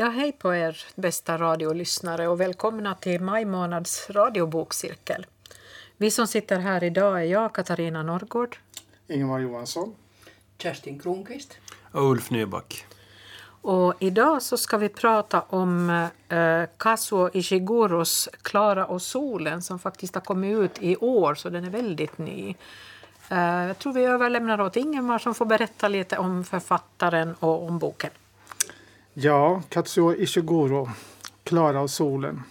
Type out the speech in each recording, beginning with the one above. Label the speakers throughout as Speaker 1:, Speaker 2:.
Speaker 1: Ja, hej på er bästa radiolyssnare och välkomna till maj månads radiobokcirkel. Vi som sitter här idag är jag, Katarina Norrgård.
Speaker 2: Ingemar Johansson.
Speaker 3: Kerstin Kronqvist.
Speaker 4: Och Ulf Nyback.
Speaker 1: Och idag så ska vi prata om eh, Kazuo Ishiguros Klara och solen som faktiskt har kommit ut i år, så den är väldigt ny. Eh, jag tror vi överlämnar åt Ingemar som får berätta lite om författaren och om boken.
Speaker 2: Ja, Katsuo Ishiguro, Klara och solen.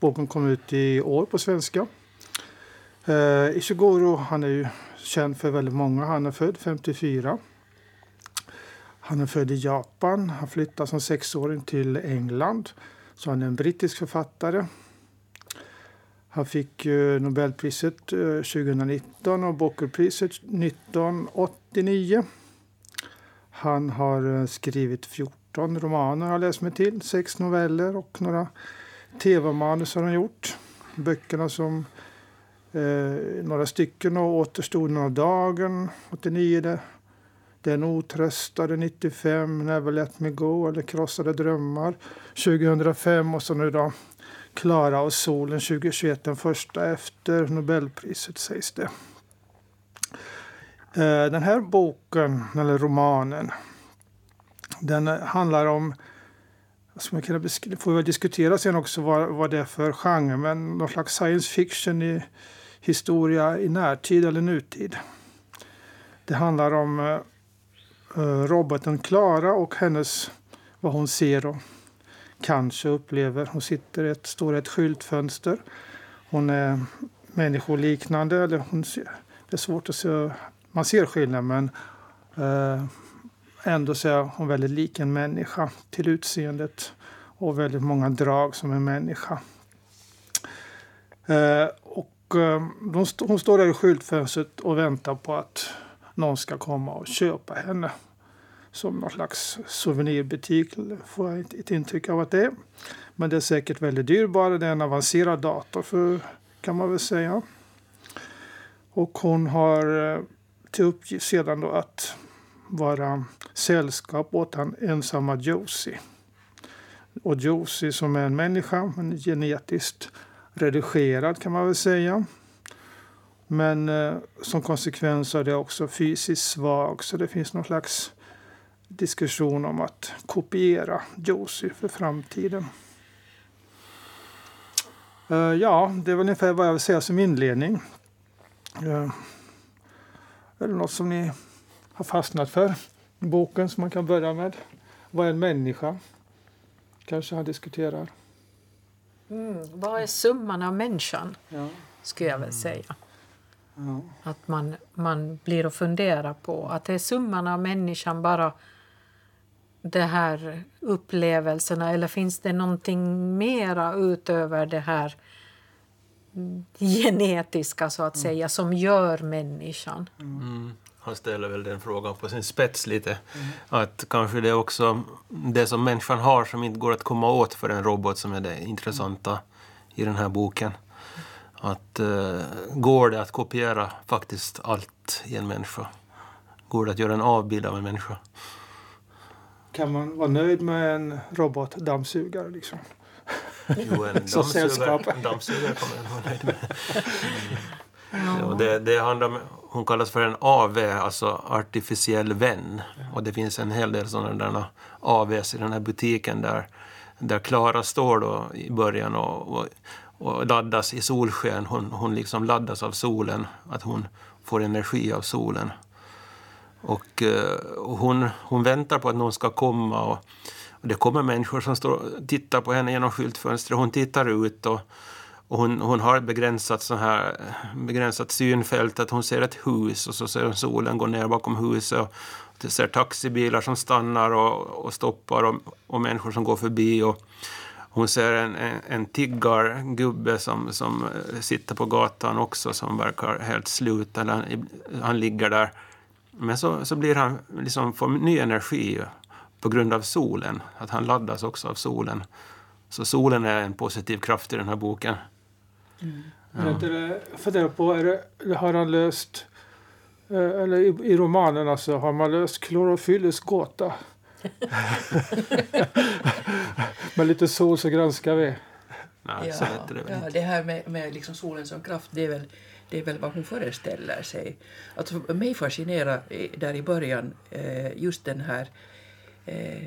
Speaker 2: Boken kom ut i år på svenska. Uh, Ishiguro han är ju känd för väldigt många. Han är född 54. Han är född i Japan. Han flyttade som sexåring till England. Så han är en brittisk författare. Han fick uh, Nobelpriset eh, uh, 2019 och Bookerpriset 1989. Han har skrivit 14 18 romaner har jag läst mig till, sex noveller och några tv-manus har han gjort. Böckerna som eh, några stycken och Återstoden av dagen 89. Det, Den otröstade 95, Never Let Me Go eller Krossade drömmar 2005 och så nu då Klara och solen 2021, den första efter Nobelpriset sägs det. Eh, den här boken, eller romanen, den handlar om, som jag kan får väl diskutera sen också vad, vad det är för genre, men någon slags science fiction i historia i närtid eller nutid. Det handlar om eh, eh roboten Klara och hennes, vad hon ser och kanske upplever. Hon sitter ett, står i ett skyltfönster. Hon är människoliknande, eller hon ser, det är svårt att se, man ser skillnad men eh, ändå så är hon väldigt lik en människa till utseendet och väldigt många drag som en människa. Eh, och, eh, st hon står där i skyltfönstret och väntar på att någon ska komma och köpa henne som någon slags souvenirbutik, får jag ett intryck av att det är. Men det är säkert väldigt dyrbar. Det är en avancerad dator, för, kan man väl säga. Och hon har eh, till uppgift sedan då att vara sällskap åt han ensamma Josie. Och Josie som är en människa, men genetiskt redigerad kan man väl säga. Men eh, som konsekvens är det också fysiskt svag så det finns någon slags diskussion om att kopiera Josie för framtiden. Eh, ja, det är väl ungefär vad jag vill säga som inledning. Eh, är det något som ni har fastnat för. Boken som man kan börja med. Vad är en människa? Kanske han diskuterar.
Speaker 1: Mm, vad är summan av människan? Ja. Skulle jag väl säga. Ja. Att man, man blir och funderar på att det är summan av människan bara de här upplevelserna eller finns det någonting mera utöver det här genetiska så att mm. säga som gör människan?
Speaker 4: Mm han ställer väl den frågan på sin spets lite. Mm. Att kanske det är också det som människan har som inte går att komma åt för en robot som är det intressanta mm. i den här boken. Att uh, går det att kopiera faktiskt allt i en människa? Går det att göra en avbild av en människa?
Speaker 2: Kan man vara nöjd med en robotdammsugare liksom?
Speaker 4: Jo, en dammsugare, dammsugare kommer man vara nöjd med. Ja. det, det handlar hon kallas för en AV, alltså artificiell vän. Och det finns en hel del sådana där AVs i den här butiken där, där Klara står då i början och, och, och laddas i solsken. Hon, hon liksom laddas av solen, att hon får energi av solen. Och, eh, och hon, hon väntar på att någon ska komma och, och det kommer människor som står tittar på henne genom skyltfönstret. Hon tittar ut och och hon, hon har ett begränsat, så här, begränsat synfält, att hon ser ett hus och så ser hon solen gå ner bakom huset. Och ser taxibilar som stannar och, och stoppar och, och, människor som går förbi. Och hon ser en, en, en tiggargubbe som, som eh, sitter på gatan också som verkar helt slut. Eller han, han ligger där. Men så, så blir han, liksom, får ny energi på grund av solen. Att han laddas också av solen. Så solen är en positiv kraft i den här boken.
Speaker 2: Mm. Ja. Jag funderar på, är det, har han löst, eh, eller i, i romanen alltså, har man löst klorofyllets gåta? Med lite sol så granskar vi.
Speaker 3: Nej, ja, det, det, ja, det här med, med liksom solen som kraft, det är väl det är väl vad hon föreställer sig. Alltså, mig fascinerar där i början eh, just den här, eh,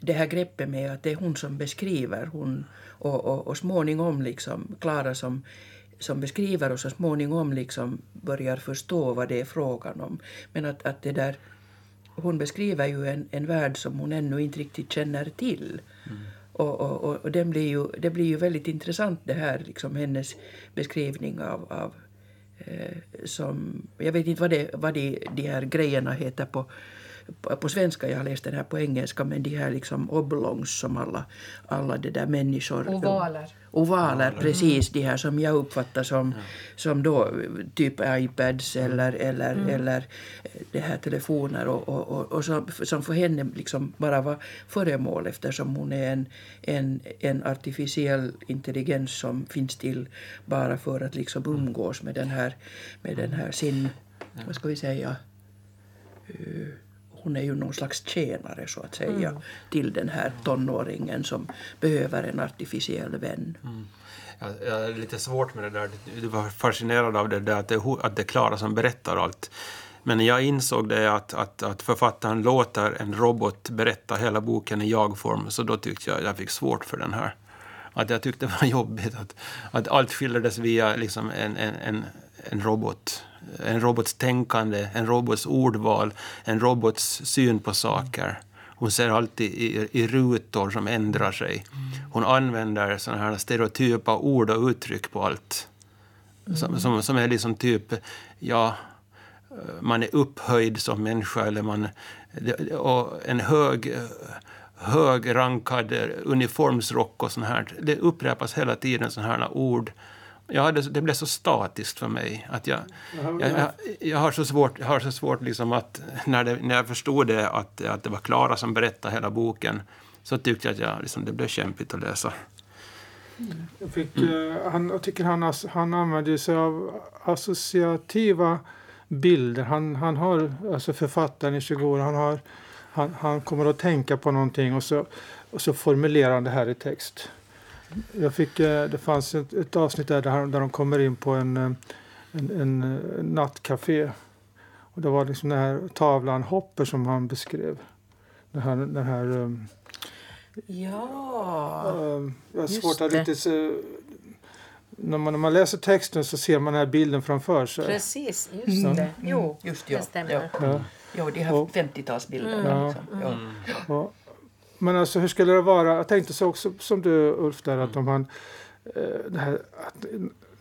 Speaker 3: det här greppet med att det är hon som beskriver hon, och, och, och småningom liksom Klara som, som beskriver och så småningom liksom börjar förstå vad det är frågan om. Men att, att det där, hon beskriver ju en, en värld som hon ännu inte riktigt känner till. Mm. Och, och, och den blir ju, det blir ju väldigt intressant det här, liksom hennes beskrivning av, av Eh, som, jag vet inte vad, det, vad de, de här grejerna heter på, på, svenska, jag har läst den här på engelska, men de här liksom oblongs som alla, alla det där människor...
Speaker 1: Ovaler.
Speaker 3: Ovaler, mm. precis. De här som jag uppfattar som, ja. som då typ iPads eller, eller, mm. eller det här telefoner och, och, och, och som, som för henne liksom bara var föremål eftersom hon är en, en, en artificiell intelligens som finns till bara för att liksom umgås med den här, med den här sin, vad ska vi säga, uh, hon är ju någon slags tjänare så att säga mm. till den här tonåringen som behöver en artificiell vän. Mm.
Speaker 4: Jag, jag är lite svårt med det där. Du var fascinerad av det där att det, att det är Klara som berättar allt. Men jag insåg det att, att, att författaren låter en robot berätta hela boken i jag-form så då tyckte jag jag fick svårt för den här. Att jag tyckte det var jobbigt att, att allt skildrades via liksom en, en, en, en robot en robots tänkande, en robots ordval, en robots syn på saker. Hon ser alltid i, i rutor som ändrar sig. Hon använder såna här stereotypa ord och uttryck på allt. Som, som, som är liksom typ, ja, man är upphöjd som människa eller man... Och en hög högrankad uniformsrock och sånt här. Det upprepas hela tiden sådana här ord Ja, det, det, blev så statiskt för mig. att Jag, jag, jag, jag har så svårt, har så svårt liksom att... När, det, när jag förstod det, att, att det var Klara som berättade hela boken så tyckte jag att jag, liksom, det blev kämpigt att läsa.
Speaker 2: Jag, fick, mm. han, jag tycker han, han använder sig av associativa bilder. Han, han har, alltså författaren i Ishiguro, han, har, han, han kommer att tänka på någonting och så, och så formulerar han det här i text. Jag fick, eh, det fanns ett, ett avsnitt där, där de kommer in på en, eh, en, en, en nattcafé. Och det var liksom den här tavlan Hopper som han beskrev. Den här, den här um,
Speaker 1: Ja,
Speaker 2: um, Jag har svårt att riktigt se, när man, när man läser texten så ser man den här bilden framför sig.
Speaker 1: Precis, just mm. det. Jo,
Speaker 3: just ja.
Speaker 1: det stämmer.
Speaker 3: Ja. Ja, de här 50-talsbilderna. Mm. Liksom. Ja. Mm.
Speaker 2: Ja. Men alltså hur skulle det vara? Jag tänkte så också som du Ulf där att om han eh, det, här, att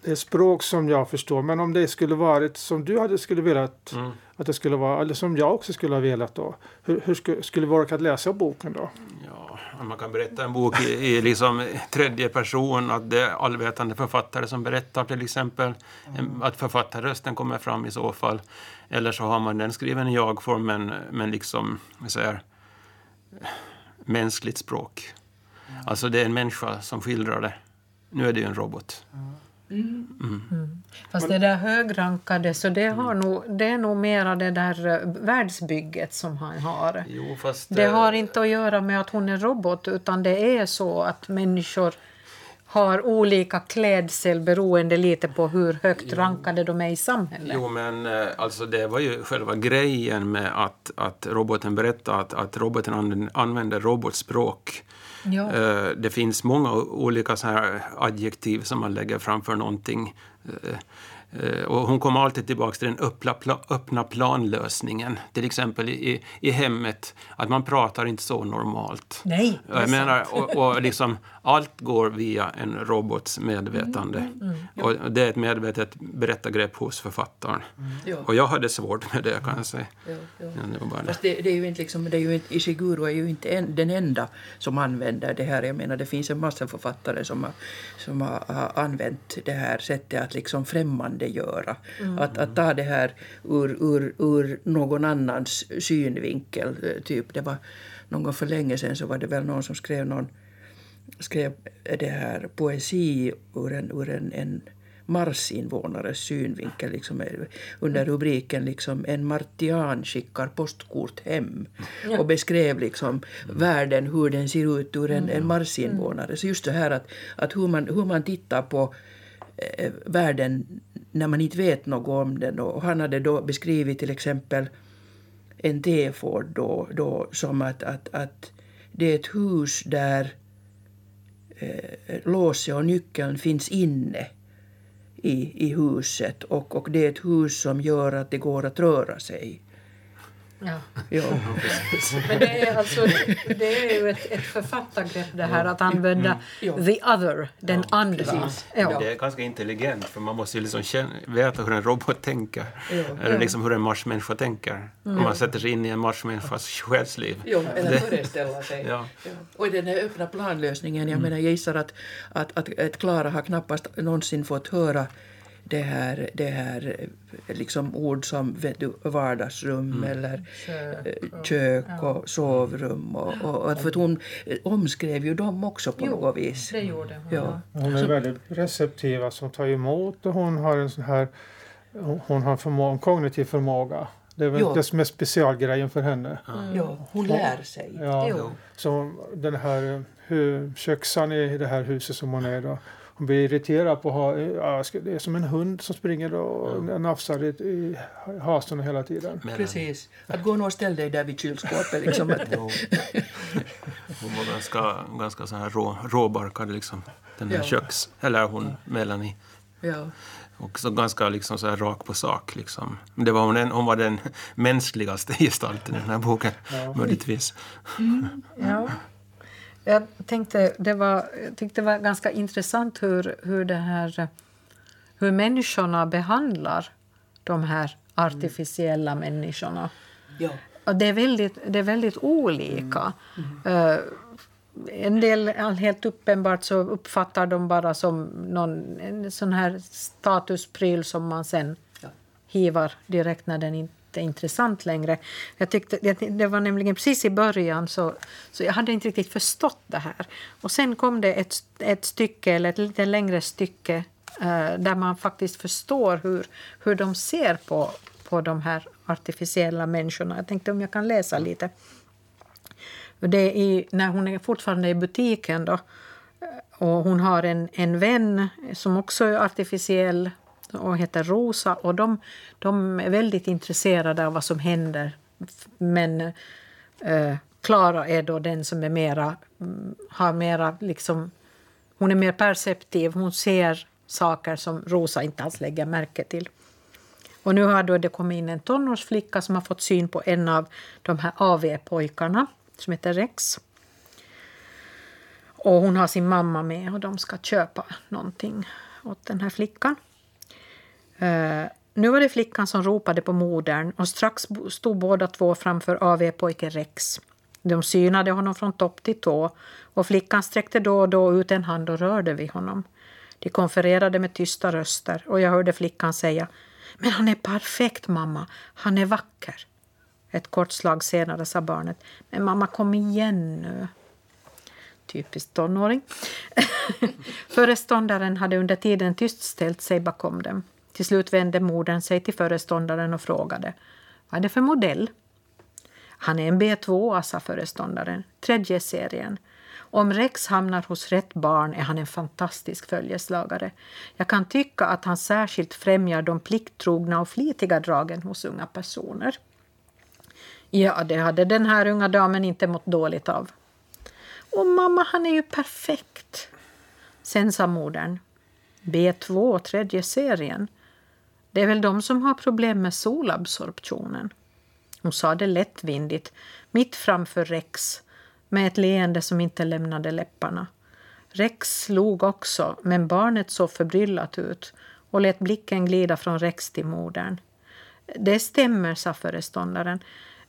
Speaker 2: det är språk som jag förstår men om det skulle varit som du hade skulle velat mm. att det skulle vara eller som jag också skulle ha velat då. Hur, hur skulle, skulle vi orkat läsa boken då?
Speaker 4: Ja, man kan berätta en bok i, i liksom tredje person att det är allvetande författare som berättar till exempel. Mm. Att författarrösten kommer fram i så fall. Eller så har man den skriven i jag-form men, men liksom, jag säger, mänskligt språk. Mm. Alltså det är en människa som skildrar det. Nu är det ju en robot.
Speaker 1: Mm. Mm. Fast det där högrankade, så det, har nog, det är nog mera det där eh, världsbygget som han har.
Speaker 4: Jo, fast,
Speaker 1: det har inte att göra med att hon är robot, utan det är så att människor har olika klädsel beroende lite på hur högt rankade de är i samhället.
Speaker 4: Jo, men eh, alltså det var ju själva grejen med att, att roboten berättade att, att roboten använder robotspråk. Ja. Eh, det finns många olika så här adjektiv som man lägger framför någonting. Eh, Eh, och hon kommer alltid tillbaka till den öppna, öppna planlösningen. Till exempel i, i hemmet, att man pratar inte så normalt.
Speaker 1: Nej,
Speaker 4: är Jag menar, och, och liksom, allt går via en robots medvetande. Mm, mm, mm. Och det är ett medvetet berättargrepp hos författaren. Mm. Och jag hade svårt med det kan jag säga.
Speaker 3: Ja, ja. Ja, det, det, det, är ju inte liksom, det är ju inte, Ishiguro är ju inte en, den enda som använder det här. Jag menar, det finns en massa författare som har, som har, har använt det här sättet att liksom främmande göra. Mm. Att, att ta det här ur, ur, ur någon annans synvinkel. Eh, typ det var någon gång för länge sedan så var det väl någon som skrev någon skrev det här poesi ur en, ur en, en Marsinvånares synvinkel liksom, eh, under rubriken liksom, En martian skickar postkort hem ja. och beskrev liksom, världen, hur den ser ut ur en, en Marsinvånare. Så just det här att, att hur, man, hur man tittar på eh, världen när man inte vet något om den. Och han hade då beskrivit till exempel en teford då, då som att, att, att det är ett hus där eh, låset och nyckeln finns inne i, i huset och, och det är ett hus som gör att det går att röra sig.
Speaker 1: Ja. ja. Men det är, alltså, det är ju ett, ett författargrepp det här att använda mm. the other, den ja, andra.
Speaker 4: Ja. Det är ganska intelligent för man måste ju liksom känna, veta hur en robot tänker. Ja. Eller liksom hur en marsmänniska tänker. Mm. Om man sätter sig in i en marsmänniskas själsliv.
Speaker 3: Jo, eller det. föreställa sig. Ja. Och den här öppna planlösningen, jag mm. menar jag gissar att, att, att, att Klara har knappast någonsin fått höra det här, det här liksom ord som vardagsrum mm. eller kök, eh, kök och sovrum. Och, och, och, för hon omskrev ju dem också på jo, något vis.
Speaker 1: det gjorde
Speaker 2: hon. Ja. Hon är väldigt receptiv, alltså hon tar emot och hon har en sån här hon har förmåga, kognitiv förmåga. Det är väl jo. det som är specialgrejen för henne.
Speaker 3: Mm. Ja, hon lär sig.
Speaker 2: Ja, jo. så den här hur, köksan i det här huset som hon är då hon blir irriterad på ha, ja, det är som en hund som springer och ja. nafsar i, i hasen hela tiden.
Speaker 3: Men, Precis. Att gå och ställa dig där vid kylskåpet. Liksom.
Speaker 4: hon var ganska, ganska så här rå, råbarkad, liksom. den här ja. köks... Eller hon, Melanie. Ja. Och så ganska liksom så här rak på sak. Liksom. Det var hon, hon var den mänskligaste gestalten i den här boken, ja. möjligtvis.
Speaker 1: Mm. Ja. Jag tänkte det var, jag tyckte det var ganska intressant hur, hur, det här, hur människorna behandlar de här artificiella mm. människorna. Ja. Och det, är väldigt, det är väldigt olika. Mm. Mm. Uh, en del, helt uppenbart, så uppfattar de bara som någon en sån här statuspryl som man sen ja. hivar direkt när den inte jätteintressant intressant längre. Jag tyckte, det var nämligen precis i början så, så jag hade inte riktigt förstått det här. Och sen kom det ett, ett stycke, eller ett lite längre stycke eh, där man faktiskt förstår hur, hur de ser på, på de här artificiella människorna. Jag tänkte om jag kan läsa lite. Det är i, när hon är fortfarande i butiken då, eh, och hon har en, en vän som också är artificiell och heter Rosa. Och de, de är väldigt intresserade av vad som händer. Men eh, Klara är då den som är mera, mm, har mera liksom, hon är mer perceptiv. Hon ser saker som Rosa inte alls lägger märke till. Och nu har då det kommit in en tonårsflicka som har fått syn på en av de här AV-pojkarna som heter Rex. Och hon har sin mamma med och de ska köpa någonting åt den här flickan. Eh, nu var det flickan som ropade på modern och strax stod båda två framför AV-pojken Rex. De synade honom från topp till tå och flickan sträckte då och då ut en hand och rörde vid honom. De konfererade med tysta röster och jag hörde flickan säga Men han är perfekt mamma, han är vacker. Ett kort slag senare sa barnet Men mamma kom igen nu. Typiskt tonåring. Föreståndaren hade under tiden tyst ställt sig bakom dem. Till slut vände modern sig till föreståndaren och frågade vad är det för modell? Han är en B2, sa föreståndaren, tredje serien. Om Rex hamnar hos rätt barn är han en fantastisk följeslagare. Jag kan tycka att han särskilt främjar de plikttrogna och flitiga dragen hos unga personer. Ja, det hade den här unga damen inte mått dåligt av. Och mamma, han är ju perfekt. Sen sa modern. B2, tredje serien. Det är väl de som har problem med solabsorptionen. Hon sa det lättvindigt, mitt framför Rex, med ett leende som inte lämnade läpparna. Rex slog också, men barnet såg förbryllat ut och lät blicken glida från Rex till modern. Det stämmer, sa föreståndaren.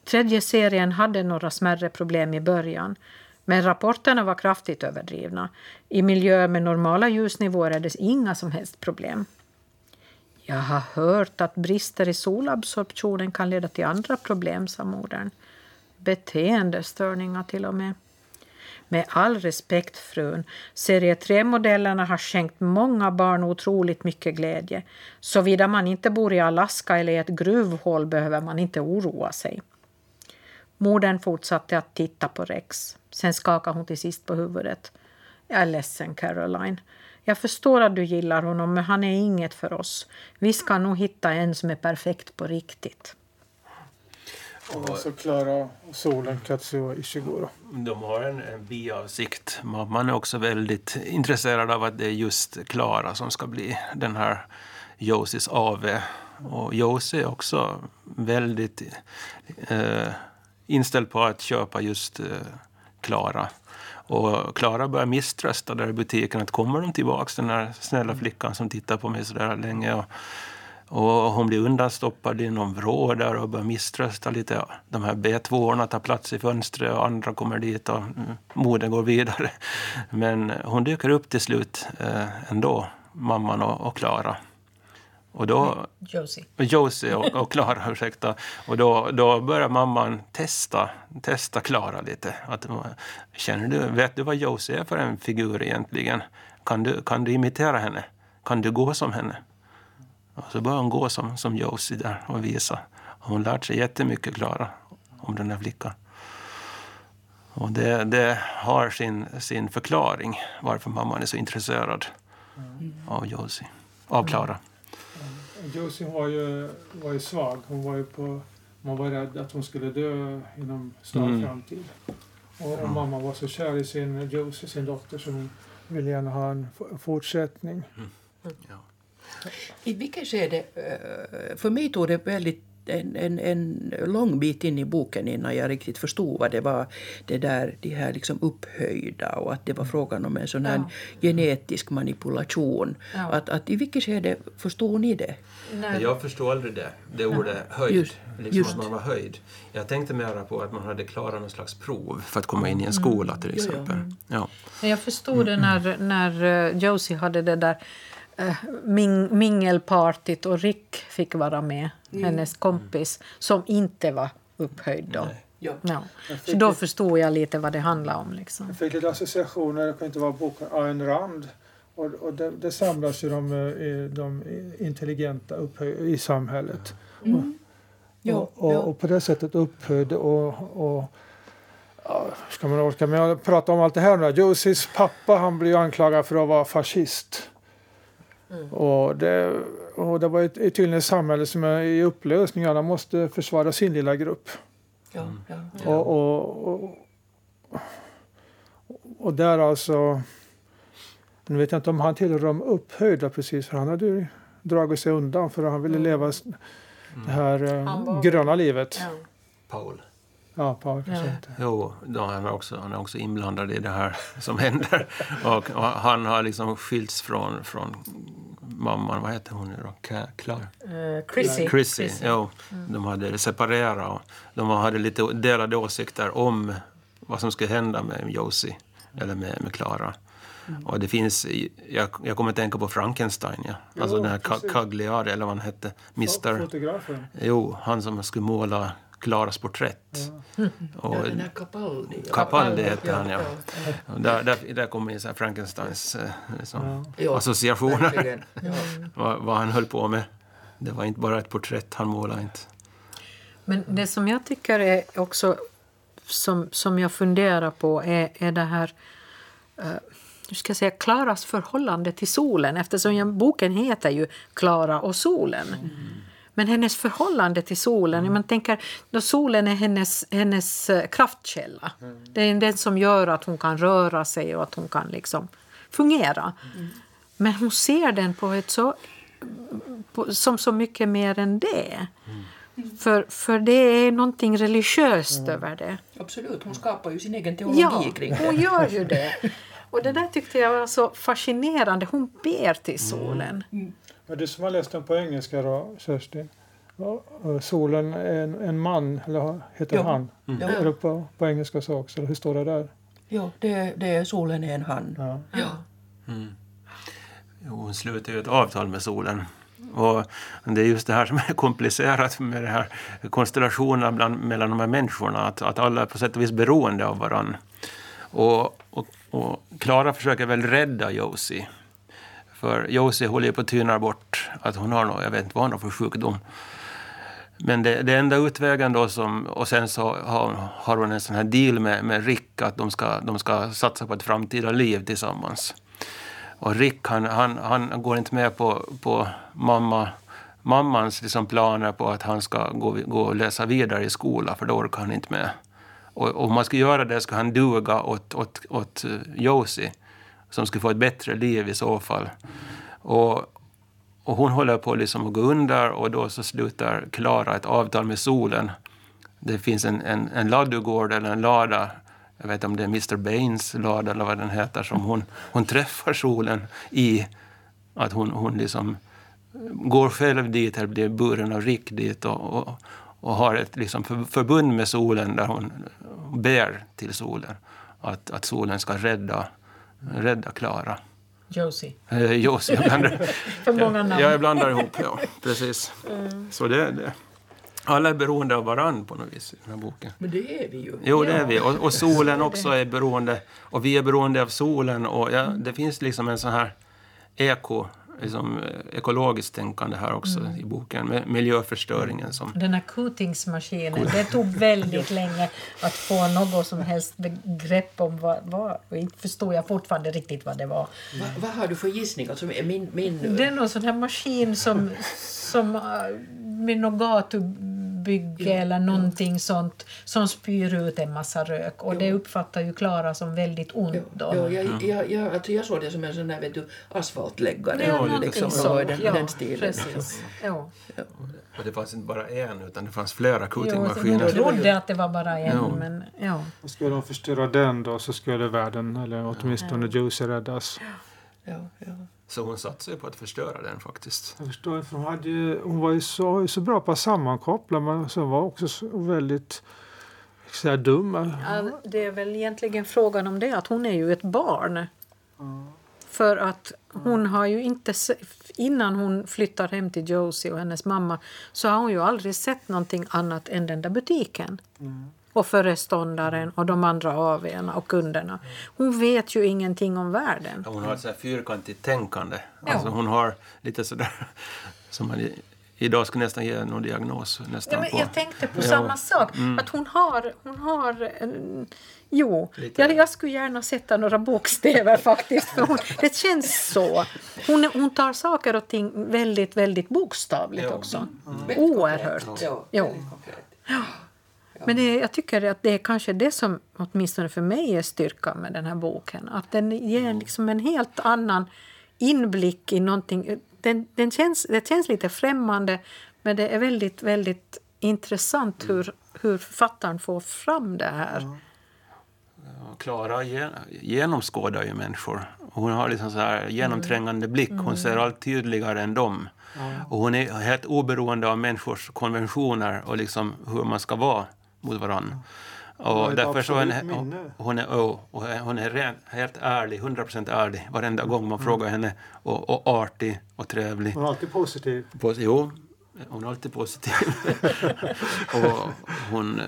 Speaker 1: Tredje serien hade några smärre problem i början, men rapporterna var kraftigt överdrivna. I miljöer med normala ljusnivåer är det inga som helst problem. Jag har hört att brister i solabsorptionen kan leda till andra problem, sa modern. Beteendestörningar till och med. Med all respekt frun, serie 3-modellerna har skänkt många barn otroligt mycket glädje. Såvida man inte bor i Alaska eller i ett gruvhål behöver man inte oroa sig. Modern fortsatte att titta på Rex. Sen skakade hon till sist på huvudet. Jag är ledsen, Caroline. Jag förstår att du gillar honom, men han är inget för oss. Vi ska nog hitta en som är perfekt på riktigt.
Speaker 2: Och alltså Klara och Solen Katsuo Ishiguro.
Speaker 4: De har en, en biavsikt. Man är också väldigt intresserad av att det är just Klara som ska bli den här Josis AV. Och Josie är också väldigt eh, inställd på att köpa just Klara. Eh, och Klara börjar misströsta där i butiken. att Kommer de tillbaka den här snälla flickan som tittar på mig så där länge? Och, och hon blir undanstoppad i någon vrå där och börjar misströsta lite. De här B2orna tar plats i fönstret och andra kommer dit och mm, modern går vidare. Men hon dyker upp till slut eh, ändå, mamman och Klara.
Speaker 1: Och då, Josie.
Speaker 4: Josie och Klara, ursäkta. Och då, då börjar mamman testa testa Klara lite. Att, känner du, vet du vad Josie är för en figur egentligen? Kan du, kan du imitera henne? Kan du gå som henne? Och så börjar hon gå som, som Josie där och visa. Hon lärt sig jättemycket, Klara, om den här flickan. Och det, det, har sin, sin förklaring varför mamman är så intresserad mm. av Josie, av Klara.
Speaker 2: Josie var ju, var ju svag. Hon var ju på, man var rädd att hon skulle dö inom snar mm. framtid. Och, och, mamma var så kär i sin Josie, sin dotter, så hon ville gärna ha en fortsättning. Mm. Ja.
Speaker 3: I vilket skede, eh, för mig tog det väldigt en, en, en lång bit in i boken innan jag riktigt förstod vad det var, det där, de här liksom upphöjda och att det var frågan om en sån här ja. genetisk manipulation. Ja. Att, att I vilket skede förstod ni det?
Speaker 4: Nej. Jag förstod aldrig det, det ordet höjd. Just, liksom just. att man var höjd. Jag tänkte mera på att man hade klarat någon slags prov för att komma in i en skola till exempel. Ja,
Speaker 1: ja. Jag förstod det när, när eh, Josie hade det där ming, mingelpartyt och Rick fick vara med, mm. hennes kompis, som inte var upphöjd då. Ja. Ja. Så då förstod jag lite vad det handlade om. Liksom.
Speaker 2: Jag fick lite associationer, det kan inte vara boken Ayn Rand. Och, och det, det samlas ju de, eh, de intelligenta upphöj, i samhället. Mm. Och, och, och, och, på det sättet upphöjd och, och ja, ska man orka med att prata om allt det här nu? Josies pappa han blir anklagad för att vara fascist. Mm. Och, det, och det var ett, ett tydligen ett samhälle som är i upplösning. Alla måste försvara sin lilla grupp. Ja, ja, ja. Och, och, och, och, där alltså... Nu vet jag inte om han tillhör de upphöjda precis, för han hade ju dragit sig undan för han ville mm. leva det här mm. gröna livet.
Speaker 4: Paul.
Speaker 2: Ja, Paul ja.
Speaker 4: Jo, då han, är också, han är också inblandad i det här som händer. Och, och han har liksom skilts från, från mamman, vad heter hon nu då? Klar?
Speaker 1: Uh, Chrissy.
Speaker 4: Chrissy, Chrissy. Jo, mm. De hade separerat och de hade lite delade åsikter om vad som skulle hända med Josie, eller med, med Clara. Mm. Och det finns, jag, jag kommer att tänka på Frankenstein, ja. Alltså jo, den här Cagliari, eller vad han hette. Mister.
Speaker 2: Fotografen.
Speaker 4: Jo, han som skulle måla Klaras porträtt.
Speaker 3: Ja. Och, ja, den här Capaldi.
Speaker 4: Capaldi hette han, ja. ja. Där, där, där kommer så Frankensteins eh, liksom, ja. associationer. vad, vad han höll på med. Det var inte bara ett porträtt han målade. Inte.
Speaker 1: Men det som jag tycker är också som, som jag funderar på är, är det här uh, hur ska jag säga, Klaras förhållande till solen eftersom boken heter ju Klara och solen. Mm. Men hennes förhållande till solen, mm. man tänker då solen är hennes, hennes eh, kraftkälla. Mm. Det är den som gör att hon kan röra sig och att hon kan liksom fungera. Mm. Men hon ser den på ett så, på, som så mycket mer än det. Mm. För, för det är någonting religiöst mm. över det.
Speaker 3: Absolut, hon skapar ju sin egen teologi
Speaker 1: ja,
Speaker 3: kring det.
Speaker 1: hon gör ju det. Och det där tyckte jag var så fascinerande. Hon ber till solen. Mm.
Speaker 2: Men du som har läst den på engelska då, Kerstin. Solen är en, en man, eller heter ja. han? Mm. Ja. Är det på, på engelska så också? Hur står det där?
Speaker 3: Ja, det, det är solen är en han. Ja. ja. Mm.
Speaker 4: Jo, hon slutar ju ett avtal med solen. Och det är just det här som är komplicerat med de här konstellationerna bland, mellan de här människorna. Att, att alla är på sätt och vis beroende av varandra. Och, och, och Clara försöker väl rädda Josie. För Josie håller ju på att tyna bort att hon har något, jag vet inte vad hon har för sjukdom. Men det, det enda utvägen då som, och sen så har, har hon en sån här deal med, med Rick att de ska, de ska satsa på ett framtida liv tillsammans. Och Rick han, han, han går inte med på, på mamma, mammans liksom planer på att han ska gå, gå och läsa vidare i skola, för då orkar han inte med. Och, om man ska göra det ska han duga åt, åt, åt Josie, som skulle få ett bättre liv i så fall. Och, och hon håller på liksom att gå under och då så slutar Klara ett avtal med solen. Det finns en, en, en ladugård eller en lada, jag vet inte om det är Mr Baines lada eller vad den heter, som hon, hon träffar solen i. Att hon, hon liksom går själv dit, eller blir buren av Rick dit och, och, och har ett liksom förbund med solen där hon ber till solen att, att solen ska rädda, rädda Klara.
Speaker 1: Josie.
Speaker 4: Eh, Josie, jag blandar,
Speaker 1: För många namn.
Speaker 4: Ja, jag blandar ihop, ja. Precis. Mm. Så det, det. Alla är beroende av varann på något vis i den här boken.
Speaker 3: Men det är vi ju.
Speaker 4: Jo, det är vi. Och, och solen också är beroende. Och vi är beroende av solen. Och ja, det finns liksom en sån här eko liksom, eh, ekologiskt tänkande här också mm. i boken, med miljöförstöringen. Som...
Speaker 1: Den här coatingsmaskinen, det tog väldigt länge att få något som helst begrepp om vad, vad inte förstod jag fortfarande riktigt vad det var.
Speaker 3: Va, vad har du för gissning? Alltså, min, min...
Speaker 1: Det är någon sån här maskin som, som eh, med något gatu bygge ja, eller någonting ja. sånt som spyr ut en massa rök. Och ja. det uppfattar ju Klara som väldigt ont. Då.
Speaker 3: Ja, jag, jag, jag, alltså jag såg det som en sån där vet du, asfaltläggare.
Speaker 1: Ja, liksom, så.
Speaker 3: Den, ja, den stilen.
Speaker 1: Precis. Ja.
Speaker 4: Och det fanns inte bara en, utan det fanns flera coatingmaskiner.
Speaker 1: Jag trodde att det var bara en, ja. men ja.
Speaker 2: Och skulle de förstöra den då så skulle världen, eller åtminstone ja. Juicy, räddas.
Speaker 3: Ja, ja.
Speaker 4: Så hon satsade på att förstöra den faktiskt.
Speaker 2: Jag förstår, för hon, hade ju, hon var ju så, så bra på att sammankoppla men sen var också så väldigt så dum.
Speaker 1: Ja, det är väl egentligen frågan om det, att hon är ju ett barn. Mm. För att hon har ju inte, innan hon flyttar hem till Josie och hennes mamma så har hon ju aldrig sett någonting annat än den där butiken. Mm och föreståndaren och de andra AWna och kunderna. Hon vet ju ingenting om världen.
Speaker 4: Hon har ett så här fyrkantigt tänkande. Alltså hon har lite sådär som man idag skulle nästan ge någon diagnos. Nästan
Speaker 1: ja, men jag tänkte på ja. samma sak. Mm. Att hon har, hon har en, Jo, jag, jag skulle gärna sätta några bokstäver faktiskt. För hon, det känns så. Hon, hon tar saker och ting väldigt, väldigt bokstavligt ja. också. Mm. Oerhört. Ja, ja. Men det, jag tycker att det är kanske det som åtminstone för mig är styrkan med den här boken. Att den ger liksom en helt annan inblick i någonting. Den, den känns, det känns lite främmande men det är väldigt, väldigt intressant hur, hur författaren får fram det här.
Speaker 4: Klara genomskådar ju människor. Hon har liksom så här genomträngande blick. Hon mm. ser allt tydligare än dem. Och hon är helt oberoende av människors konventioner och liksom hur man ska vara mot varandra. Och därför så hon, hon, hon är, oh, och hon är helt ärlig, 100 procent ärlig varenda gång man mm. frågar henne. Och, och artig och trevlig.
Speaker 2: Hon är alltid positiv.
Speaker 4: Pos jo, hon är alltid positiv. och hon,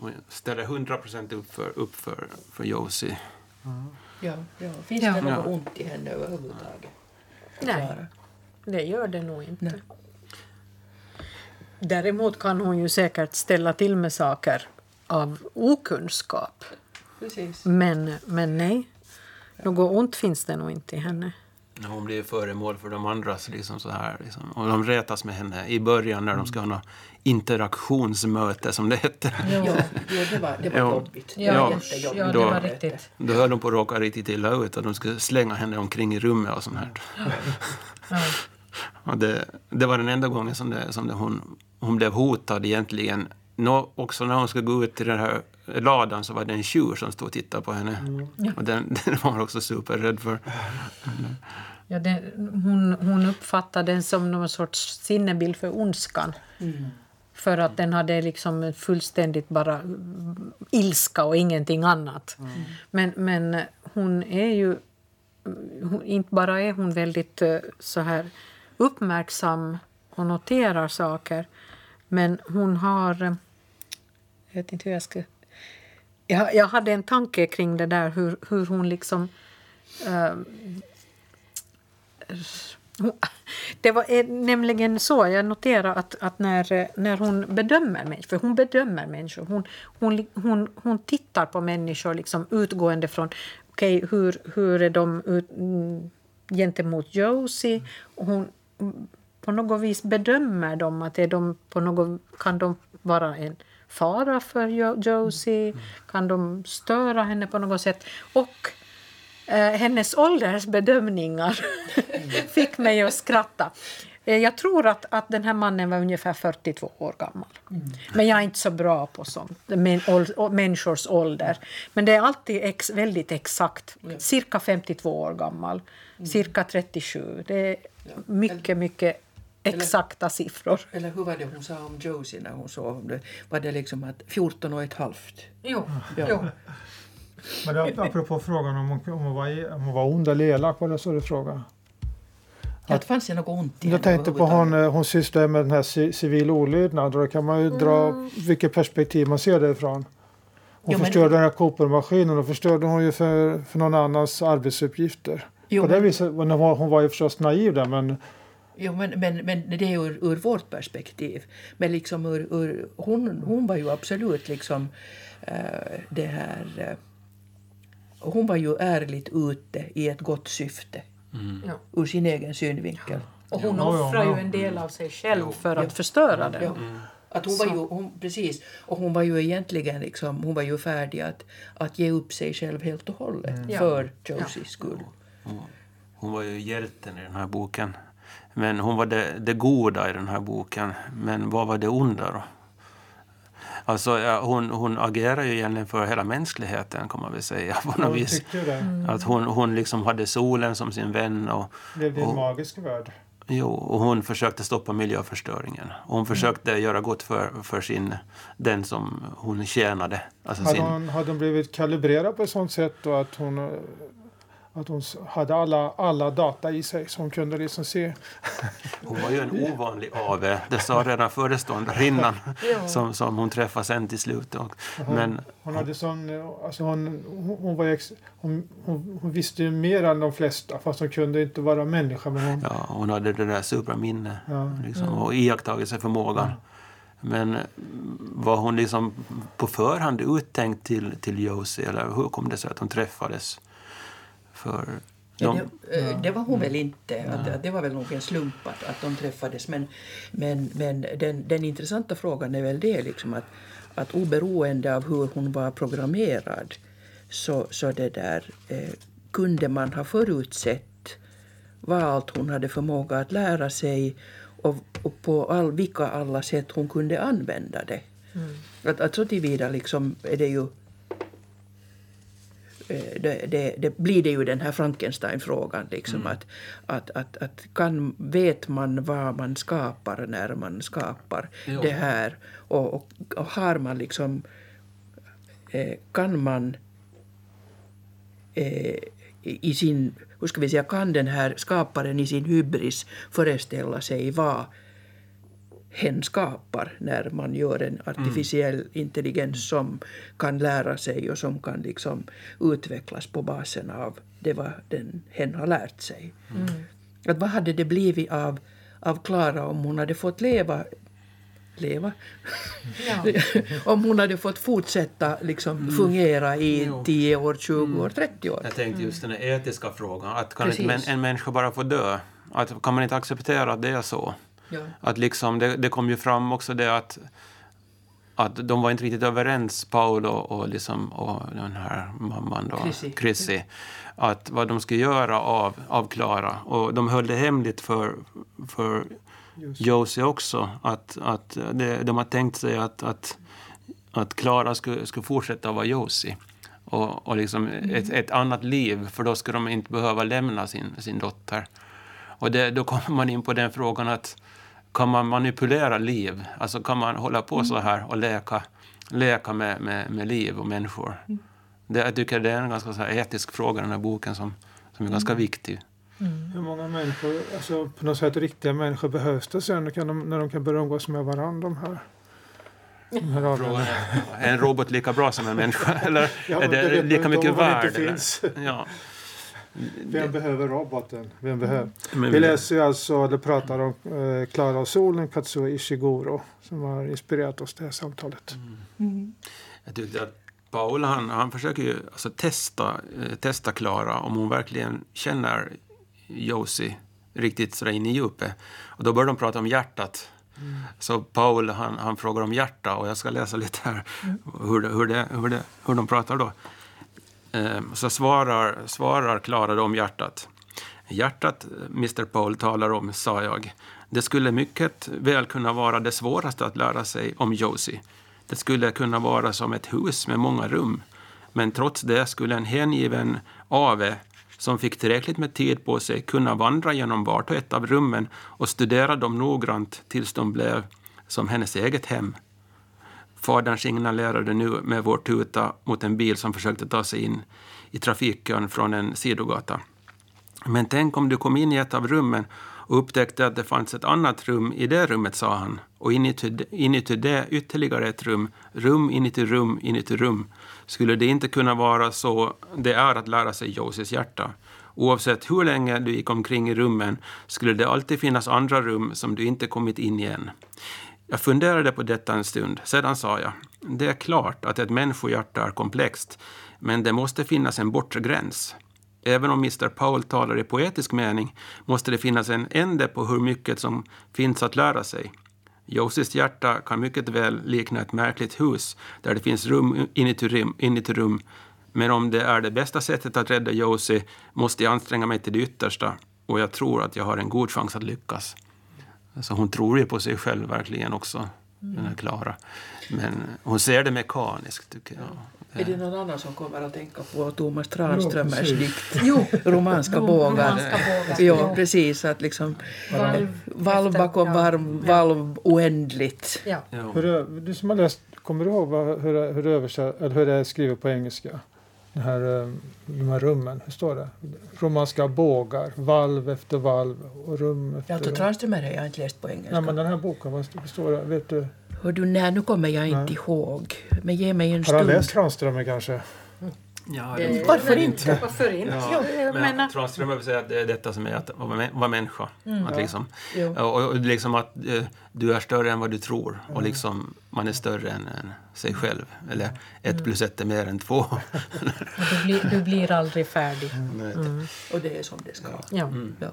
Speaker 4: hon ställer 100 procent upp för, upp för, för Josie.
Speaker 3: Mm. Ja, ja. Finns det något ja. ont i henne överhuvudtaget?
Speaker 1: Nej, det gör det nog inte. Nej. Däremot kan hon ju säkert ställa till med saker av okunskap. Precis. Men, men nej, något ont finns det nog inte i henne.
Speaker 4: Hon blir föremål för de andras liksom så här. Liksom. Och de retas med henne i början när de ska ha något interaktionsmöte som det hette.
Speaker 3: Ja, ja det var, det var ja. jobbigt.
Speaker 1: Ja, ja, ja, det var riktigt.
Speaker 4: Då höll de på att råka riktigt illa ut och de skulle slänga henne omkring i rummet och sånt här. Ja. Och det, det var den enda gången som, det, som det hon hon blev hotad egentligen. Nå, också när hon skulle gå ut till den här ladan så var det en tjur som stod och tittade på henne. Mm. Och den, den var hon också superrädd för. Mm.
Speaker 1: Ja, det, hon, hon uppfattade den som någon sorts sinnebild för ondskan. Mm. För att den hade liksom fullständigt bara ilska och ingenting annat. Mm. Men, men hon är ju... Hon, inte bara är hon väldigt eh, så här uppmärksam och noterar saker men hon har... Jag vet inte hur jag ska... jag, jag hade en tanke kring det där hur, hur hon liksom... Uh, det var nämligen så, jag noterar att, att när, när hon bedömer människor, för hon bedömer människor, hon, hon, hon, hon tittar på människor liksom utgående från okay, hur, hur är de ut, mm, gentemot Josie? Och hon på något vis bedömer dem, att är de på något, kan de vara en fara för Josie? Kan de störa henne på något sätt? Och eh, hennes åldersbedömningar fick mig att skratta. Eh, jag tror att, att den här mannen var ungefär 42 år gammal. Mm. Men jag är inte så bra på sånt, men, ål, människors ålder. Men det är alltid ex, väldigt exakt. Cirka 52 år gammal, mm. cirka 37. Det är mycket, mycket exakta siffror.
Speaker 3: Eller hur var det hon sa om Josie när hon sov? Det, var det liksom att 14 och ett halvt?
Speaker 1: Jo. Ja. jo.
Speaker 2: Men det, apropå frågan om hon, om hon, var, om hon var ond eller elak, var det så du frågade?
Speaker 3: Ja, det fanns ju något ont i
Speaker 2: Jag tänkte på hon, eh, hon sysslar med den här civil olydnad. Då kan man ju mm. dra vilket perspektiv man ser det ifrån. Hon jo, förstörde men... den här kopermaskinen och förstörde hon ju för, för någon annans arbetsuppgifter. Jo, på det men... viset, hon, hon var ju förstås naiv där men
Speaker 3: Jo, men, men, men det är ur, ur vårt perspektiv. Men liksom ur, ur, hon, hon var ju absolut liksom uh, det här... Uh, hon var ju ärligt ute i ett gott syfte mm. ur sin egen synvinkel.
Speaker 1: Och hon ja, offrar ju en del av sig själv för att förstöra det. Mm.
Speaker 3: Att hon var ju, hon, precis, och hon var ju egentligen liksom, hon var ju färdig att, att ge upp sig själv helt och hållet mm. för Josies skull.
Speaker 4: Hon var ju hjälten i den här boken. Men hon var det, det goda i den här boken. Men vad var det onda då? Alltså, ja, hon, hon agerar ju egentligen för hela mänskligheten kan man väl säga. På något vis. Mm. Att hon, hon liksom hade solen som sin vän. Och,
Speaker 2: Levde i en magisk värld.
Speaker 4: Jo, och hon försökte stoppa miljöförstöringen. hon mm. försökte mm. göra gott för, för sin, den som hon tjänade.
Speaker 2: Alltså hade, hon, hade hon blivit kalibrerad på ett sånt sätt då att hon att hon hade alla, alla data i sig som kunde liksom se.
Speaker 4: Hon var ju en ovanlig ave. Det sa redan föreståndarinnan som, som hon träffade sen till slut. Och,
Speaker 2: hon, men, hon, hade sån, alltså hon, hon, var ex, hon, hon, hon, visste ju mer än de flesta fast hon kunde inte vara människa. Men hon,
Speaker 4: ja, hon hade det där supraminne ja. liksom, och iakttagelseförmågan. Ja. Men var hon liksom på förhand uttänkt till, till Josie eller hur kom det sig att de träffades?
Speaker 3: För de, det, eh, det, var hon väl inte. Att, det var väl nog en slump att, att de träffades. Men, men, men den, den intressanta frågan är väl det liksom att, att oberoende av hur hon var programmerad så, så det där, eh, kunde man ha förutsett vad allt hon hade förmåga att lära sig och, och på all, vilka alla sätt hon kunde använda det. Mm. Att, att så tillvida liksom är det ju det, det, det, blir det ju den här Frankenstein-frågan. Liksom, mm. att, att, att, att kan, vet man vad man skapar när man skapar jo. det här? Och, och, och, har man liksom... Eh, kan man eh, i sin... Hur ska vi säga, kan den här skaparen i sin hybris föreställa sig vad hen skapar när man gör en artificiell mm. intelligens som kan lära sig och som kan liksom utvecklas på basen av det vad den hen har lärt sig. Mm. Att vad hade det blivit av, av Klara om hon hade fått leva leva. Ja. om hon hade fått fortsätta liksom mm. fungera i 10 år, 20 mm. år, 30 år.
Speaker 4: Jag tänkte just den etiska frågan. Att kan inte en människa bara få dö? Att, kan man inte acceptera att det är så? Ja. Att liksom, det, det kom ju fram också det att att de var inte riktigt överens, Paul och, och, liksom, och den här mamman då, Chrissy. Chrissy, att vad de skulle göra av, av Clara. Och de höll det hemligt för, för Josie också. Att, att det, de har tänkt sig att, att, att Clara skulle, skulle fortsätta vara Josie. Och, och liksom mm. ett, ett annat liv, för då skulle de inte behöva lämna sin, sin dotter. Och det, då kommer man in på den frågan att kan man manipulera liv? Alltså kan man hålla på så här och leka, leka med, med, med liv och människor? Mm. Det, jag tycker det är en ganska så här etisk fråga, den här boken, som, som är ganska mm. viktig.
Speaker 2: Mm. Hur många människor, alltså på något sätt riktiga människor behövs det sen när de, när de kan börja umgås med varandra? De här?
Speaker 4: Är en robot lika bra som en människa? Eller ja, är det, det lika mycket värd? Ja.
Speaker 2: Vem behöver roboten? Vem behöver? Men, vi läser alltså, eller pratar om eh, Klara och solen, Katsuo Ishiguro, som har inspirerat oss till det här samtalet. Mm.
Speaker 4: Mm. Jag tyckte att Paul han, han försöker ju alltså testa, eh, testa Klara om hon verkligen känner Josie riktigt sådär in i djupet. Och då börjar de prata om hjärtat. Mm. Så Paul han, han frågar om hjärta och jag ska läsa lite här mm. hur, det, hur, det, hur, det, hur de pratar då. Eh, så svarar, svarar Klara om hjärtat. Hjärtat Mr Paul talar om, sa jag. Det skulle mycket väl kunna vara det svåraste att lära sig om Josie. Det skulle kunna vara som ett hus med många rum. Men trots det skulle en hängiven ave som fick tillräckligt med tid på sig kunna vandra genom vart och ett av rummen och studera dem noggrant tills de blev som hennes eget hem. Fadern signalerade nu med vår tuta mot en bil som försökte ta sig in i trafikkön från en sidogata. Men tänk om du kom in i ett av rummen och upptäckte att det fanns ett annat rum i det rummet, sa han. Och inuti, inuti det ytterligare ett rum, rum inuti rum inuti rum. Skulle det inte kunna vara så det är att lära sig Josies hjärta? Oavsett hur länge du gick omkring i rummen skulle det alltid finnas andra rum som du inte kommit in i än. Jag funderade på detta en stund, sedan sa jag. Det är klart att ett människohjärta är komplext, men det måste finnas en bortre gräns. Även om Mr Powell talar i poetisk mening måste det finnas en ände på hur mycket som finns att lära sig. Josies hjärta kan mycket väl likna ett märkligt hus där det finns rum inuti rum, inuti rum. Men om det är det bästa sättet att rädda Josie måste jag anstränga mig till det yttersta och jag tror att jag har en god chans att lyckas. Alltså hon tror ju på sig själv verkligen också, mm. den här Klara. Men hon ser det mekaniskt, tycker jag.
Speaker 3: Är det någon annan som kommer att tänka på Thomas Tranströmers dikt? Jo. Romanska bågar. Ja, precis. Att liksom, valv, valv bakom varv, valv oändligt. Ja.
Speaker 2: Hur, du som har läst, kommer du ihåg vad, hur, hur, översatt, eller hur det är skrivet på engelska? Den här, eh, de här rummen, hur står det? Romanska bågar, valv efter valv och rum efter
Speaker 3: rum. Tranströmer har jag inte läst på engelska.
Speaker 2: Ja, men den här boken, vad står det? Vet du?
Speaker 3: Hör du, nej, nu kommer jag inte nej. ihåg. Men ge mig en stund.
Speaker 2: Har han läst Tranströmer kanske?
Speaker 3: Ja, det, varför inte?
Speaker 1: Varför inte?
Speaker 4: Ja, ja, men Tranströmer säga att det är detta som är att vara människa. Mm. Att liksom, och, och, liksom att eh, du är större än vad du tror och mm. liksom man är större än, än sig själv. Eller ett mm. plus ett är mer än två.
Speaker 1: du, blir, du blir aldrig färdig.
Speaker 3: Mm. Och det är som det ska. Ja. ja.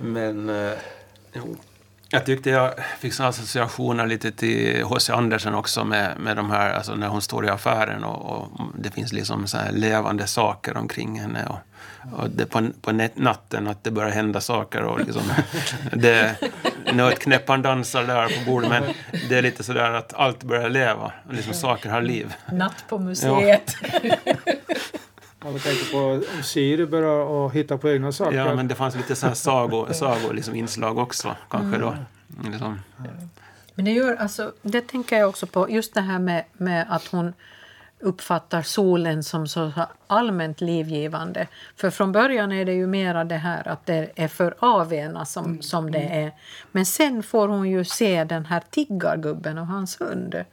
Speaker 4: Men eh, jo, jag tyckte jag fick såna associationer lite till H.C. Andersen också med, med de här, alltså när hon står i affären och, och det finns liksom så levande saker omkring henne. Och, och det på, på natten att det börjar hända saker och liksom det, nötknäpparen dansar där på bordet men det är lite sådär att allt börjar leva, liksom saker har liv.
Speaker 1: Natt på museet. Ja.
Speaker 2: Man tänker på om Siri börjar hitta på egna saker.
Speaker 4: Ja, men det fanns lite så här sago, sago liksom inslag också kanske mm. då. Liksom.
Speaker 1: Men det gör, alltså, det tänker jag också på, just det här med, med att hon uppfattar solen som så allmänt livgivande. För från början är det ju mera det här att det är för avena som, mm. som det är. Men sen får hon ju se den här tiggargubben och hans hund.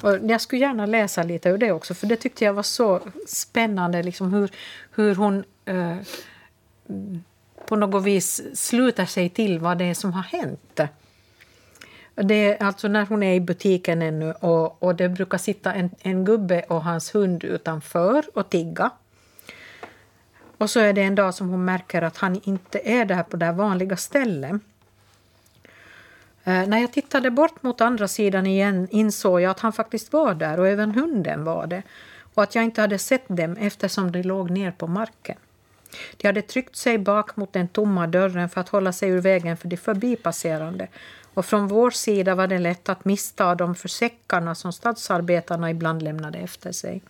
Speaker 1: Och jag skulle gärna läsa lite ur det också, för det tyckte jag var så spännande. Liksom hur, hur hon eh, på något vis sluter sig till vad det är som har hänt. Det är alltså när hon är i butiken ännu och, och det brukar sitta en, en gubbe och hans hund utanför och tigga. Och så är det en dag som hon märker att han inte är där på det vanliga stället. Eh, när jag tittade bort mot andra sidan igen insåg jag att han faktiskt var där och även hunden var det och att jag inte hade sett dem eftersom de låg ner på marken. De hade tryckt sig bak mot den tomma dörren för att hålla sig ur vägen för de förbipasserande och från vår sida var det lätt att missta dem för säckarna som stadsarbetarna ibland lämnade efter sig.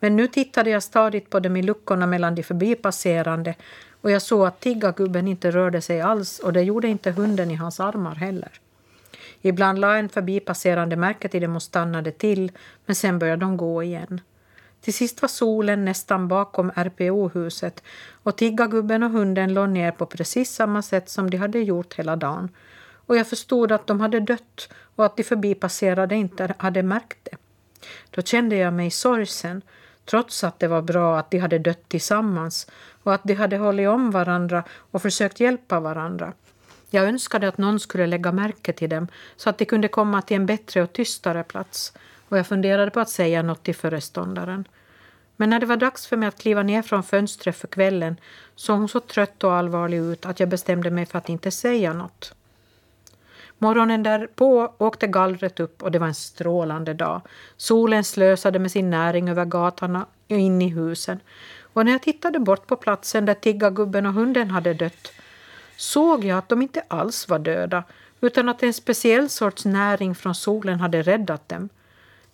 Speaker 1: Men nu tittade jag stadigt på dem i luckorna mellan de förbipasserande och jag såg att tiggargubben inte rörde sig alls och det gjorde inte hunden i hans armar heller. Ibland la en förbipasserande märke till dem och stannade till, men sen började de gå igen. Till sist var solen nästan bakom RPO-huset och tiggargubben och hunden låg ner på precis samma sätt som de hade gjort hela dagen. och jag förstod att de hade dött och att de förbipasserade inte hade märkt det. Då kände jag mig sorgsen, trots att det var bra att de hade dött tillsammans och att de hade hållit om varandra och försökt hjälpa varandra. Jag önskade att någon skulle lägga märke till dem så att de kunde komma till en bättre och tystare plats och jag funderade på att säga något till föreståndaren. Men när det var dags för mig att kliva ner från fönstret för kvällen såg hon så trött och allvarlig ut att jag bestämde mig för att inte säga något. Morgonen därpå åkte gallret upp och det var en strålande dag. Solen slösade med sin näring över gatorna och in i husen. Och när jag tittade bort på platsen där tiggargubben och hunden hade dött såg jag att de inte alls var döda utan att en speciell sorts näring från solen hade räddat dem.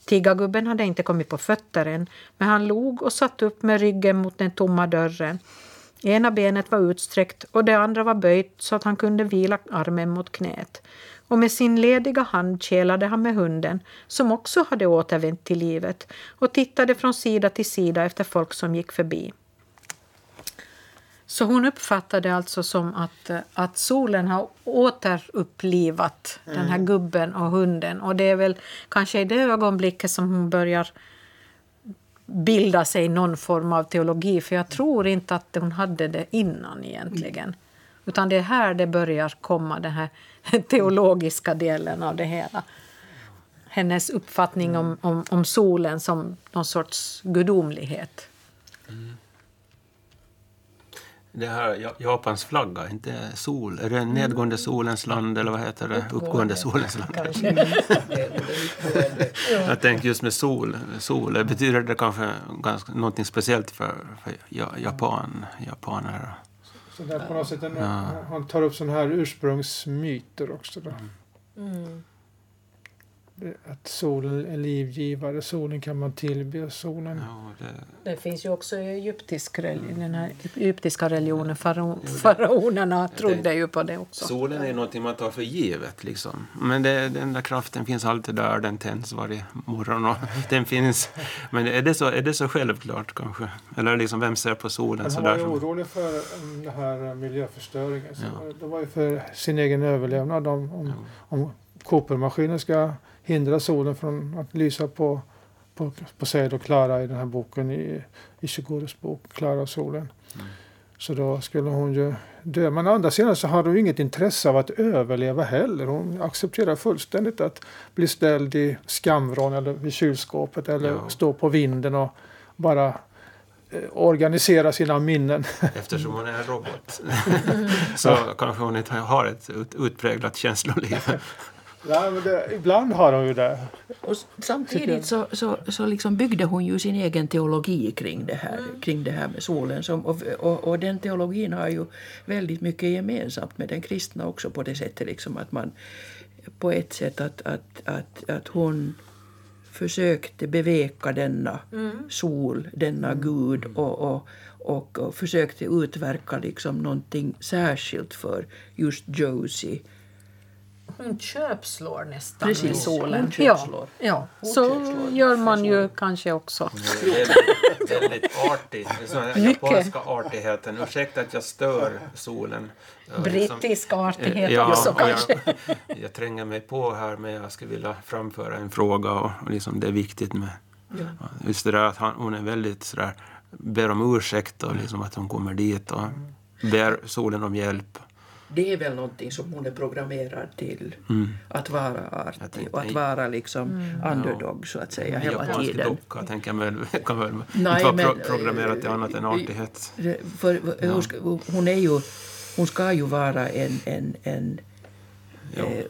Speaker 1: Tiggargubben hade inte kommit på fötter än, men han log och satt upp med ryggen mot den tomma dörren. Ena benet var utsträckt och det andra var böjt så att han kunde vila armen mot knät. Och med sin lediga hand kelade han med hunden, som också hade återvänt till livet, och tittade från sida till sida efter folk som gick förbi. Så hon uppfattade alltså som att, att solen har återupplivat mm. den här mm. gubben och hunden. Och det är väl kanske i det ögonblicket som hon börjar bilda sig någon form av teologi. För jag tror inte att hon hade det innan egentligen. Utan det är här det börjar komma, den här teologiska delen av det hela. Hennes uppfattning om, om, om solen som någon sorts gudomlighet. Mm.
Speaker 4: Det här Japans flagga, inte sol. Är det nedgående solens land eller vad heter det? Uppgående solens land. Jag tänker just med sol. sol. Betyder det kanske ganska, någonting speciellt för, för Japan, japaner?
Speaker 2: Så där på något sätt, en, ja. han tar upp sådana här ursprungsmyter också. Då. Mm att solen är livgivare, solen kan man tillbe. Solen. Ja,
Speaker 1: det... det finns ju också i egyptisk religion, den här egyptiska religionen. Farao, faraonerna trodde det, ju på det också.
Speaker 4: Solen är något man tar för givet. Liksom. Men det, den där kraften finns alltid där, den tänds varje morgon. Och den finns. Men är det, så, är det så självklart kanske? Eller liksom, vem ser på solen?
Speaker 2: Han var ju orolig för den här miljöförstöringen. Ja. Det var ju för sin egen överlevnad. Om, om, ja. om kopermaskinen ska hindra solen från att lysa på, på, på Seid och Klara i den här boken, i Ishiguros bok Klara och solen. Mm. Så då skulle hon ju dö. Men å andra sidan så hade hon inget intresse av att överleva heller. Hon accepterar fullständigt att bli ställd i skamvrån eller vid kylskåpet eller ja. stå på vinden och bara eh, organisera sina minnen.
Speaker 4: Eftersom hon är en robot så kanske hon inte har ett utpräglat känsloliv.
Speaker 2: Nej, men det, ibland har hon ju det.
Speaker 3: Och samtidigt så, så, så liksom byggde hon ju sin egen teologi kring det här, mm. kring det här med solen. Som, och, och, och, den teologin har ju väldigt mycket gemensamt med den kristna också på det sättet liksom att man på ett sätt att, att, att, att hon försökte beveka denna mm. sol, denna mm. Gud och, och, och, och försökte utverka liksom någonting särskilt för just Josie
Speaker 1: hon köpslår nästan Precis, solen. Ja, ja. så köpslår. gör man ju kanske också.
Speaker 4: Väldigt, väldigt artig. Den japanska artigheten. Ursäkta att jag stör solen.
Speaker 1: Brittisk artighet ja, också kanske.
Speaker 4: Jag, jag tränger mig på här men jag skulle vilja framföra en fråga och, och liksom det är viktigt med ja. just det där att han, hon är väldigt sådär ber om ursäkt och liksom att hon kommer dit och ber solen om hjälp
Speaker 3: det är väl någonting som hon är programmerad till. Mm. Att vara artig och att vara liksom mm. underdog så att säga hela Japansk tiden.
Speaker 4: docka tänker jag väl, kan väl Nej, inte vara men, pro programmerad till annat än artighet.
Speaker 3: För, ja. hon, ska, hon, är ju, hon ska ju vara en, en, en eh,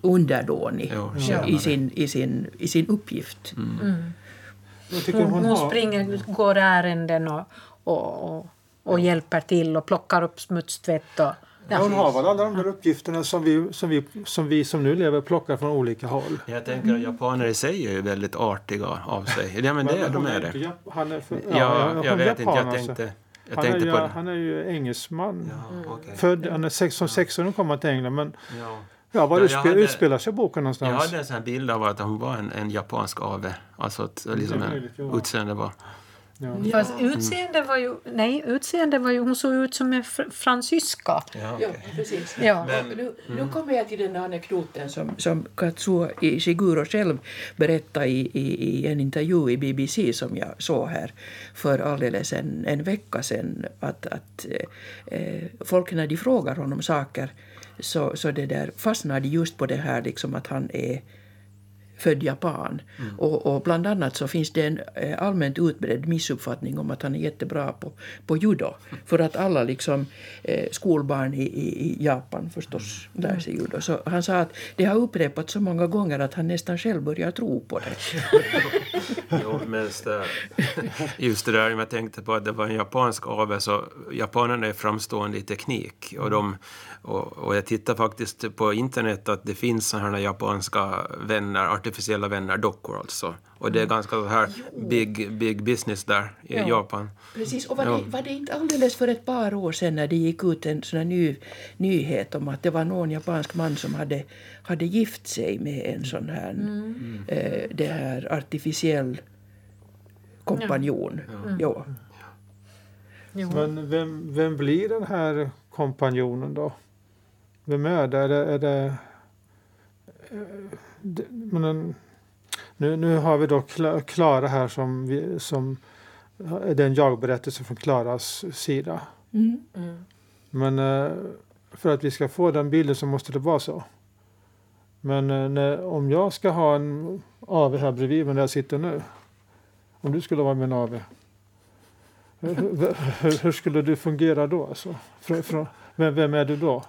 Speaker 3: underdånig ja, i, sin, i, sin, i sin uppgift. Mm.
Speaker 1: mm. Hon, hon, hon springer, går ärenden och, och, och, och hjälper till och plockar upp smutstvätt. Och,
Speaker 2: Ja. Hon har väl alla de där uppgifterna som vi, som, vi, som vi som nu lever plockar från olika håll.
Speaker 4: Jag tänker att japaner i sig är ju väldigt artiga av sig. Ja, men det, men de är det.
Speaker 2: Han är för,
Speaker 4: ja, ja, jag, jag vet inte. Jag tänkte, jag
Speaker 2: han, är,
Speaker 4: på
Speaker 2: han är ju engelsman. Ja, okay. Född, han är sex, som 16 kom han till England. Men, ja. Ja, var ja, hade, utspelar sig boken någonstans?
Speaker 4: Jag hade en sån bild av att hon var en, en japansk ave. Alltså att liksom, utseende var
Speaker 1: Ja. Fast utseende var ju, nej, utseende var ju, hon såg ut som en fr fransyska.
Speaker 3: Ja, okay. ja precis. Ja. Men, nu, nu mm. kommer jag till den anekdoten som, som Katsuo Ishiguro själv berättade i, i, i, en intervju i BBC som jag såg här för alldeles en, en vecka sedan. Att, att eh, folk när de frågar honom saker så, så det där fastnade just på det här liksom att han är född japan. Mm. Och, och, bland annat så finns det en eh, allmänt utbredd missuppfattning om att han är jättebra på, på judo. För att alla liksom, eh, skolbarn i, i, i, Japan förstås mm. lär sig judo. Så han sa att det har upprepats så många gånger att han nästan själv börjar tro på det.
Speaker 4: jo, men just det där jag tänkte på att det var en japansk avel så japanerna är framstående i teknik och de och, och, jag tittar faktiskt på internet att det finns sådana här japanska vänner, artificiella vänner, dockor alltså. Och det är mm. ganska så här big, big business där i ja. Japan.
Speaker 3: Precis, och var, ja. det, var det inte alldeles för ett par år sedan när det gick ut en sån här ny, nyhet om att det var någon japansk man som hade, hade gift sig med en sån här, mm. eh, det här artificiell kompanjon. Ja. Ja.
Speaker 2: Men vem, vem blir den här kompanjonen då? Vem är det? Är det, det, det men, nu, nu har vi då Klara här som, vi, som är en jag-berättelse från Klaras sida. Mm. Mm. Men eh, för att vi ska få den bilden så måste det vara så. Men eh, när, om jag ska ha en AV här bredvid mig där jag sitter nu. Om du skulle vara min AV. Hur, hur, hur, skulle du fungera då? Alltså? För, för, vem, vem är du då?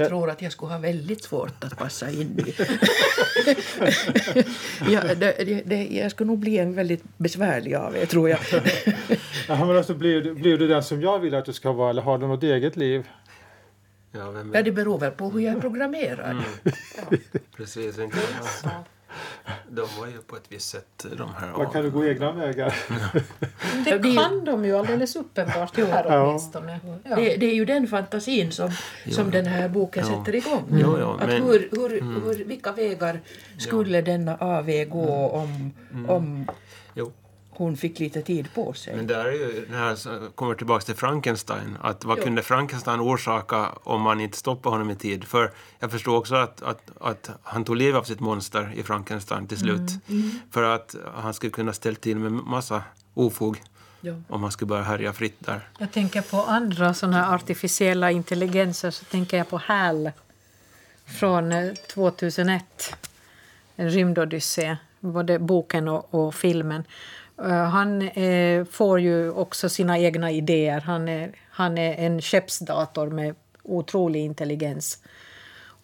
Speaker 3: Jag tror att jag skulle ha väldigt svårt att passa in i... ja, det, det, jag skulle nog bli en väldigt besvärlig av er, tror jag.
Speaker 2: ja, men alltså, blir, blir du den som jag vill att du ska vara eller har du något eget liv?
Speaker 3: Ja, ja det beror väl på hur jag är programmerad. Mm.
Speaker 4: Ja. Precis. Inte de var ju på ett visst sätt de här...
Speaker 2: Man kan du gå egna vägar?
Speaker 1: det kan de ju alldeles uppenbart här åtminstone.
Speaker 3: Ja. Det, det, är ju den fantasin som, som den här boken ja. sätter igång. Jo, jo, att men, hur, hur, mm. hur, vilka vägar skulle denna AV gå om, mm. om jo hon fick lite tid på sig.
Speaker 4: Men där är ju, det här kommer tillbaka till Frankenstein, att vad jo. kunde Frankenstein orsaka om man inte stoppade honom i tid? För jag förstår också att, att, att han tog livet av sitt monster i Frankenstein till slut. Mm. Mm. För att han skulle kunna ställa till med massa ofog. Ja. om man skulle börja härja fritt där.
Speaker 1: Jag tänker på andra såna artificiella intelligenser, så tänker jag på HAL från 2001, eh, En rymdodyssé, både boken och, och filmen. Eh, han eh, får ju också sina egna idéer. Han är, han är en skeppsdator med otrolig intelligens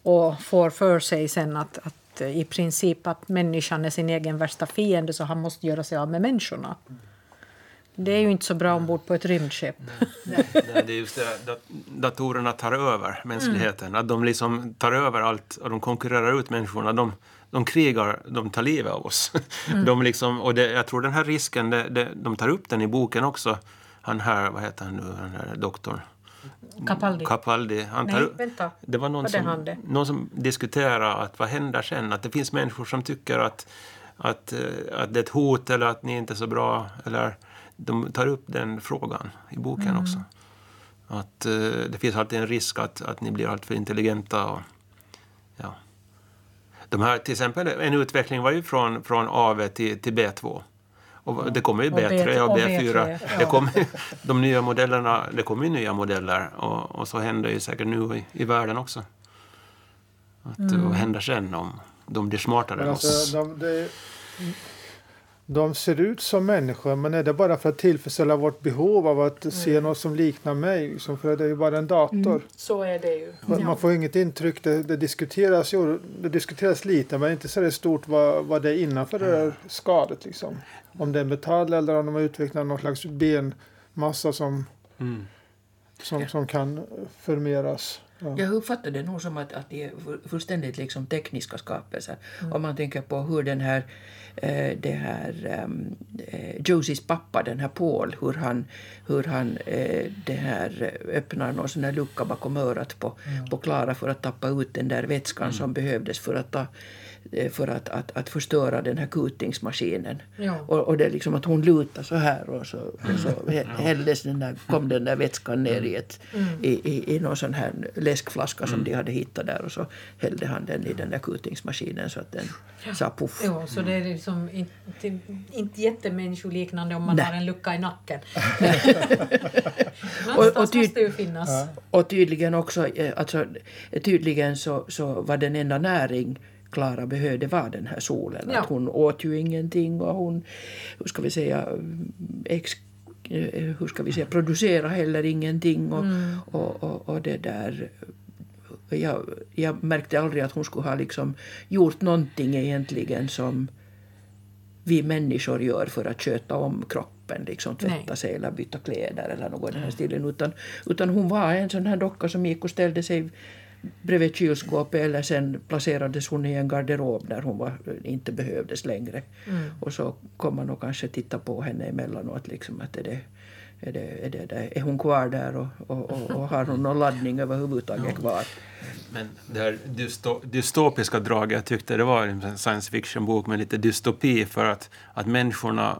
Speaker 1: och får för sig sen att, att eh, i princip att människan är sin egen värsta fiende så han måste göra sig av med människorna. Det är ju inte så bra ombord på ett rymdskepp.
Speaker 4: Nej, Nej, det är just det, datorerna tar över mänskligheten. Mm. Att de liksom tar över allt och de konkurrerar ut människorna. De, de krigar, de tar livet av oss. Mm. De liksom, och det, jag tror den här risken, det, det, de tar upp den i boken också. Han här, vad heter han nu, den här doktorn?
Speaker 1: Capaldi.
Speaker 4: Capaldi.
Speaker 1: Han tar, Nej, vänta.
Speaker 4: Det var någon, var som, det? någon som diskuterade att vad händer sen? Att det finns människor som tycker att, att, eh, att det är ett hot eller att ni inte är så bra. Eller, de tar upp den frågan i boken mm. också. Att uh, det finns alltid en risk att, att ni blir alltför intelligenta. Och, ja. De här, till exempel, en utveckling var ju från, från AV till, till B2. Och det kommer ju B3 och B4. Och B3, ja. det kommer, de nya modellerna, det kommer ju nya modeller och, och så händer ju säkert nu i, i världen också. Att, mm. Vad händer sen om de blir smartare än alltså, oss? De, det,
Speaker 2: de ser ut som människor men är det bara för att tillfredsställa vårt behov av att mm. se något som liknar mig? Liksom, för det är ju bara en dator. Mm.
Speaker 1: Så är det ju.
Speaker 2: Man, ja. får inget intryck. Det, det, diskuteras, jo, det diskuteras lite men inte så stort vad, vad det är innanför det där skadet. Liksom. Om det är metall eller om de har utvecklat någon slags benmassa som, mm. som, som kan förmeras.
Speaker 3: Ja. Jag uppfattar det nog som att, att det är fullständigt liksom tekniska skapelser. Mm. Om man tänker på hur den här eh, det här um, Josies pappa, den här Paul, hur han, hur han eh, det här öppnar någon sån här lucka bakom örat på, mm. på för att tappa ut den där vätskan mm. som behövdes för att ta eh, för att, att, att förstöra den här kutingsmaskinen. Ja. Och, och det är liksom att hon lutar så här och så, och så mm. hälldes den där, kom den där vätskan ner i, ett, mm. i, i, i någon sån här läskflaska som mm. de hade hittat där och så hällde han den i den där kutingsmaskinen så att den ja. sa puff.
Speaker 1: Ja, så det är liksom inte, inte jättemänniskoliknande om man Nej. har en lucka i nacken. Någonstans och, och måste ju finnas.
Speaker 3: Och tydligen också, eh, alltså, tydligen så, så var den enda näring Klara behövde vara den här solen. Ja. Att hon åt ju ingenting och hon, hur ska vi säga, ex, eh, hur ska vi säga, producera heller ingenting. Och, mm. och, och, och, det där jag, jag märkte aldrig att hon skulle ha liksom gjort någonting egentligen som vi människor gör för att sköta om kroppen, liksom tvätta Nej. sig eller byta kläder eller något i den här stilen. Utan, utan hon var en sån här docka som gick och ställde sig bredvid kylskåpet eller sen placerades hon i en garderob där hon var, inte behövdes längre. Mm. Och så kom man och kanske titta på henne emellanåt. Liksom, att är, det, är, det, är, det, är hon kvar där och, och, och, och har hon någon laddning överhuvudtaget kvar?
Speaker 4: Men det här dystopiska draget, jag tyckte det var en science fiction-bok med lite dystopi för att, att människorna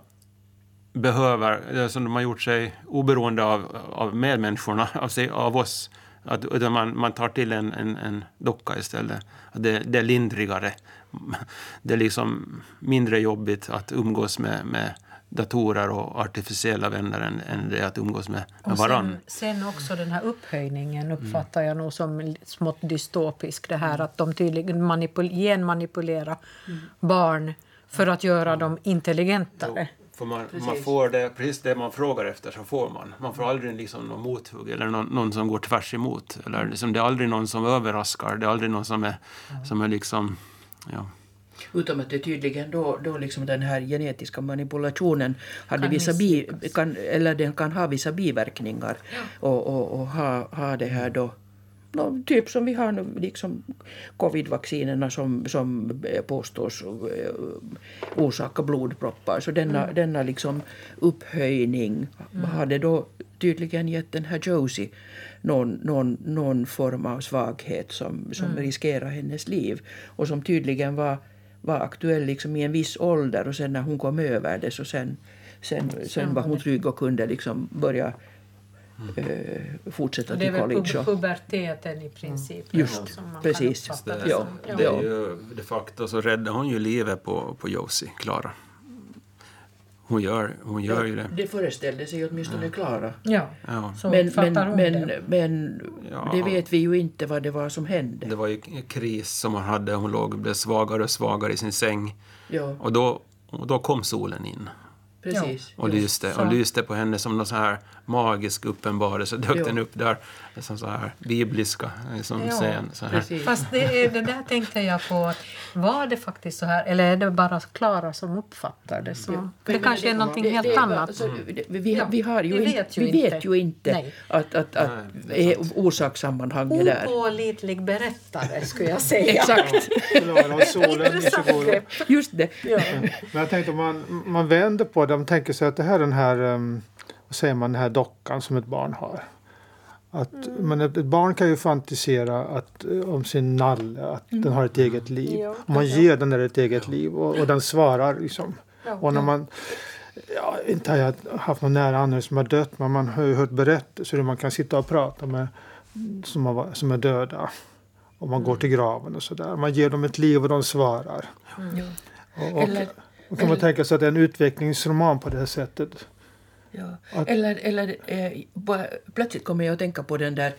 Speaker 4: behöver, som de har gjort sig oberoende av, av medmänniskorna, av, sig, av oss, att, utan man, man tar till en, en, en docka istället. Det, det är lindrigare. Det är liksom mindre jobbigt att umgås med, med datorer och artificiella vänner än, än det att umgås med, med varann.
Speaker 1: Sen, sen också den här upphöjningen uppfattar jag nog som smått dystopisk. Det här att de tydligen manipul genmanipulerar mm. barn för att göra dem intelligentare.
Speaker 4: För man, man, får det, precis det man frågar efter så får man. Man får aldrig liksom någon mothugg eller någon, någon som går tvärs emot. Eller liksom, det är aldrig någon som överraskar. Det är aldrig någon som är, mm. som är liksom... Ja.
Speaker 3: Utom att det tydligen då, då liksom den här genetiska manipulationen hade kan vissa bi, kan, eller den kan ha vissa biverkningar. Ja. Och, och, och, ha, ha det här då typ som vi har nu, liksom covid-vaccinerna som, som påstås uh, orsaka blodproppar. Så denna, mm. denna liksom upphöjning mm. hade då tydligen gett den här Josie någon, någon, någon form av svaghet som, som mm. riskerar hennes liv och som tydligen var, var aktuell liksom i en viss ålder och sen när hon kom över det så sen, sen, sen var hon trygg och kunde liksom börja eh, fortsätta till college.
Speaker 1: Det är väl puberteten i princip.
Speaker 3: Mm. Just, precis.
Speaker 4: Det, ja, det, är ju, de facto så räddar hon ju livet på, på Josie, Klara. Hon gör, hon gör ja, ju det.
Speaker 3: Det föreställde sig åtminstone Klara.
Speaker 1: Ja.
Speaker 3: ja. Men men, men, det. men ja. det vet vi ju inte vad det var som hände.
Speaker 4: Det var ju en kris som hon hade. Hon låg, blev svagare och svagare i sin säng. Ja. Och, då, och då kom solen in.
Speaker 3: Precis.
Speaker 4: Och lyste, och lyste på henne som någon så här magisk uppenbarelse. Dök ja. den upp där, som så här bibliska som ja, scen. Så här.
Speaker 1: Fast det, det där tänkte jag på, var det faktiskt så här, eller är det bara Klara som uppfattar det så? Ja. Det kanske är någonting det, helt det, annat. Alltså,
Speaker 3: vi, vi, har ju vi vet ju vi inte, vet ju inte att, att, att Nej, orsakssammanhanget där.
Speaker 1: Opålitlig berättare skulle jag säga.
Speaker 3: Exakt. Just det. Ja.
Speaker 2: Men jag tänkte om man, man vänder på det, de tänker sig att det här är den här um, vad säger man, den här dockan som ett barn har. Att, mm. Men ett, barn kan ju fantisera att, eh, om sin nalle, att mm. den har ett eget liv. Ja, och man ger den där ett eget liv och, och den svarar liksom. Ja, och när man, ja, inte har jag haft någon nära anhörig som har dött men man har ju hört berättelser hur man kan sitta och prata med som, har, som är döda. Och man mm. går till graven och sådär. Man ger dem ett liv och de svarar. Mm. Och, och, eller, och kan man tänka sig att det är en utvecklingsroman på det här sättet.
Speaker 3: Ja. Att... Eller, eller eh, plötsligt kommer jag att tänka på den där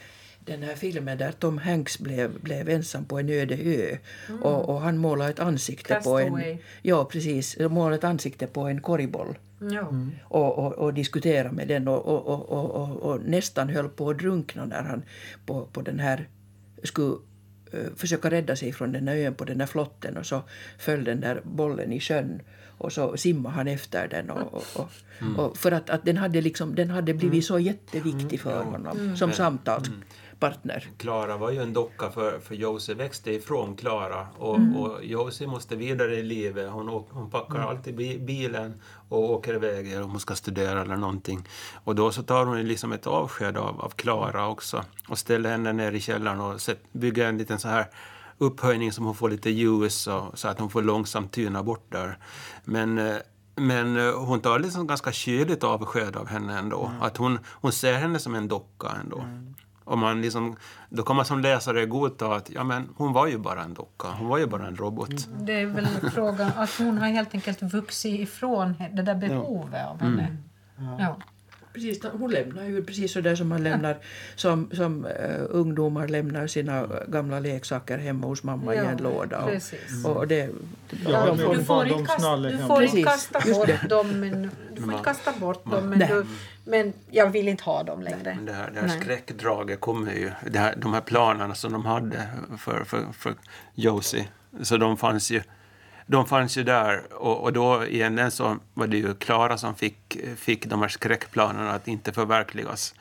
Speaker 3: den här filmen där Tom Hanks blev, blev ensam på en öde ö mm. och, och, han målade ett ansikte på en... Ja, precis. Målade ett ansikte på en korgboll. Mm. Och, och, och diskuterade med den och, och, och, och, nästan höll på att drunkna när han på, på den här skulle uh, försöka rädda sig från den här ön på den här flotten och så föll den där bollen i sjön och så simmade han efter den. Och, och, och, mm. och för att, att den, hade liksom, den hade blivit mm. så jätteviktig för mm. honom mm. som samtalspartner.
Speaker 4: Klara var ju en docka för, för Josie växte ifrån Klara och, mm. och Josie måste vidare i livet. Hon, hon packar mm. alltid bilen och åker iväg om hon ska studera eller någonting. Och då så tar hon liksom ett avsked av Klara också och ställer henne ner i källaren och bygger en liten så här upphöjning som hon får lite ljus och, så att hon får långsamt tyna bort där. Men eh, men hon tar liksom ganska kyligt avsked av henne ändå. Mm. Att hon, hon ser henne som en docka ändå. Mm. Och man liksom, då kan man som läsare godta att ja, men hon var ju bara en docka, hon var ju bara en robot.
Speaker 1: Det är väl frågan att hon har helt enkelt vuxit ifrån det där behovet av henne. Mm. Ja.
Speaker 3: Precis, hon lämnar ju precis så där som man lämnar som, som uh, ungdomar lämnar sina gamla leksaker hemma hos mamma ja, i en låda. Och, och det,
Speaker 1: ja, de får, du får inte kasta, du får inte kasta bort dem, men, du får inte kasta bort dem, men, du, men jag vill inte ha dem längre.
Speaker 4: det här, det här skräckdraget kommer ju, det här, de här planerna som de hade för, för, för Josie, så de fanns ju de fanns ju där och, och då i änden så var det ju Klara som fick, fick de här skräckplanerna att inte förverkligas.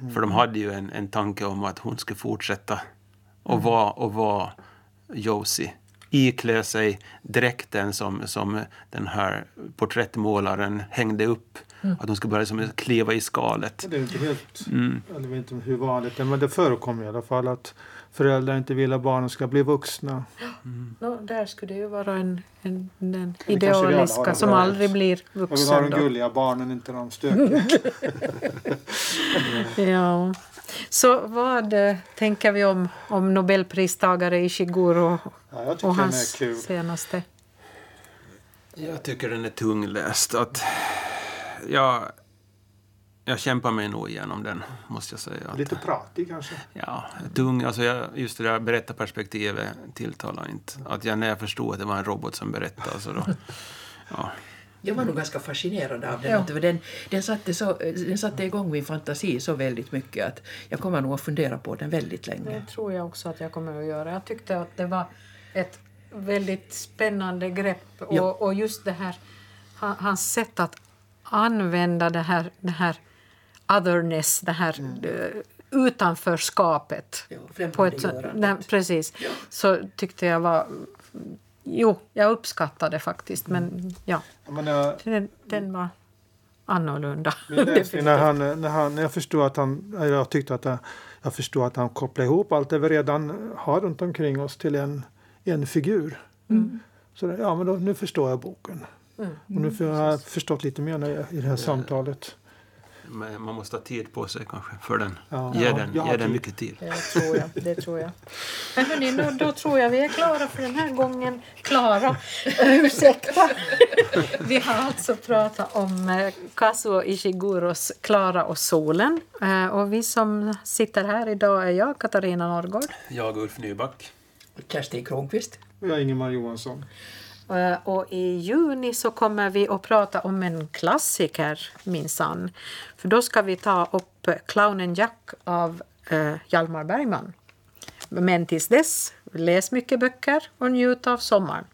Speaker 4: Mm. För de hade ju en, en tanke om att hon skulle fortsätta och mm. vara, och vara Josie. Iklä sig dräkten som, som den här porträttmålaren hängde upp. Mm. Att hon skulle börja som kliva i skalet.
Speaker 2: Det är inte helt, mm. jag vet inte hur vanligt det är, men det förekommer i alla fall att föräldrar inte vill att barnen ska bli vuxna.
Speaker 1: Mm. No, där skulle det ju vara en, en, den idealiska som aldrig blir vuxen.
Speaker 2: Jag vill ha de gulliga barnen, inte de stökiga.
Speaker 1: ja. Så vad äh, tänker vi om, om Nobelpristagare Ishiguro
Speaker 2: ja, och hans
Speaker 1: senaste?
Speaker 4: Jag tycker den är tungläst. Att, ja, jag kämpar mig nog igenom den, måste jag säga.
Speaker 2: Lite pratig kanske?
Speaker 4: Ja, tung. Alltså jag, just det där berättarperspektivet tilltalar inte. Att jag, när jag förstod att det var en robot som berättade, så då... Ja.
Speaker 3: Jag var nog ganska fascinerad av den. Ja. Den, den, satte så, den satte igång min fantasi så väldigt mycket att jag kommer nog att fundera på den väldigt länge.
Speaker 1: Det tror jag också att jag kommer att göra. Jag tyckte att det var ett väldigt spännande grepp och, ja. och just det här hans sätt att använda det här, det här otherness, det här mm. Eh, utanförskapet.
Speaker 3: Ja, på ett, nej,
Speaker 1: precis. Ja. Så tyckte jag var... Jo, jag uppskattade faktiskt, men ja. Men jag, den, den var annorlunda.
Speaker 2: när, han, när, han, när jag förstod att han... Jag tyckte att jag, jag förstod att han kopplade ihop allt det vi redan har runt omkring oss till en, en figur. Mm. Så ja, men då, nu förstår jag boken. Mm. Och nu har jag förstått lite mer i det här samtalet
Speaker 4: man måste ha tid på sig kanske för den. Ja, ge den, ja, ge den mycket tid.
Speaker 1: Det tror jag. Det tror jag. Men hörni, då, då tror jag vi är klara för den här gången. Klara, ursäkta. Vi har alltså pratat om eh, Kazuo Ishiguros Klara och solen. Eh, och vi som sitter här idag är jag, Katarina Norrgård.
Speaker 4: Jag, Ulf Nyback.
Speaker 3: Kerstin Kronqvist.
Speaker 2: Och jag, Ingemar Johansson.
Speaker 1: Eh, och i juni så kommer vi att prata om en klassiker minsann. För då ska vi ta upp Clownen Jack av eh, Hjalmar Bergman. Men tills dess, läs mycket böcker och njut av sommaren.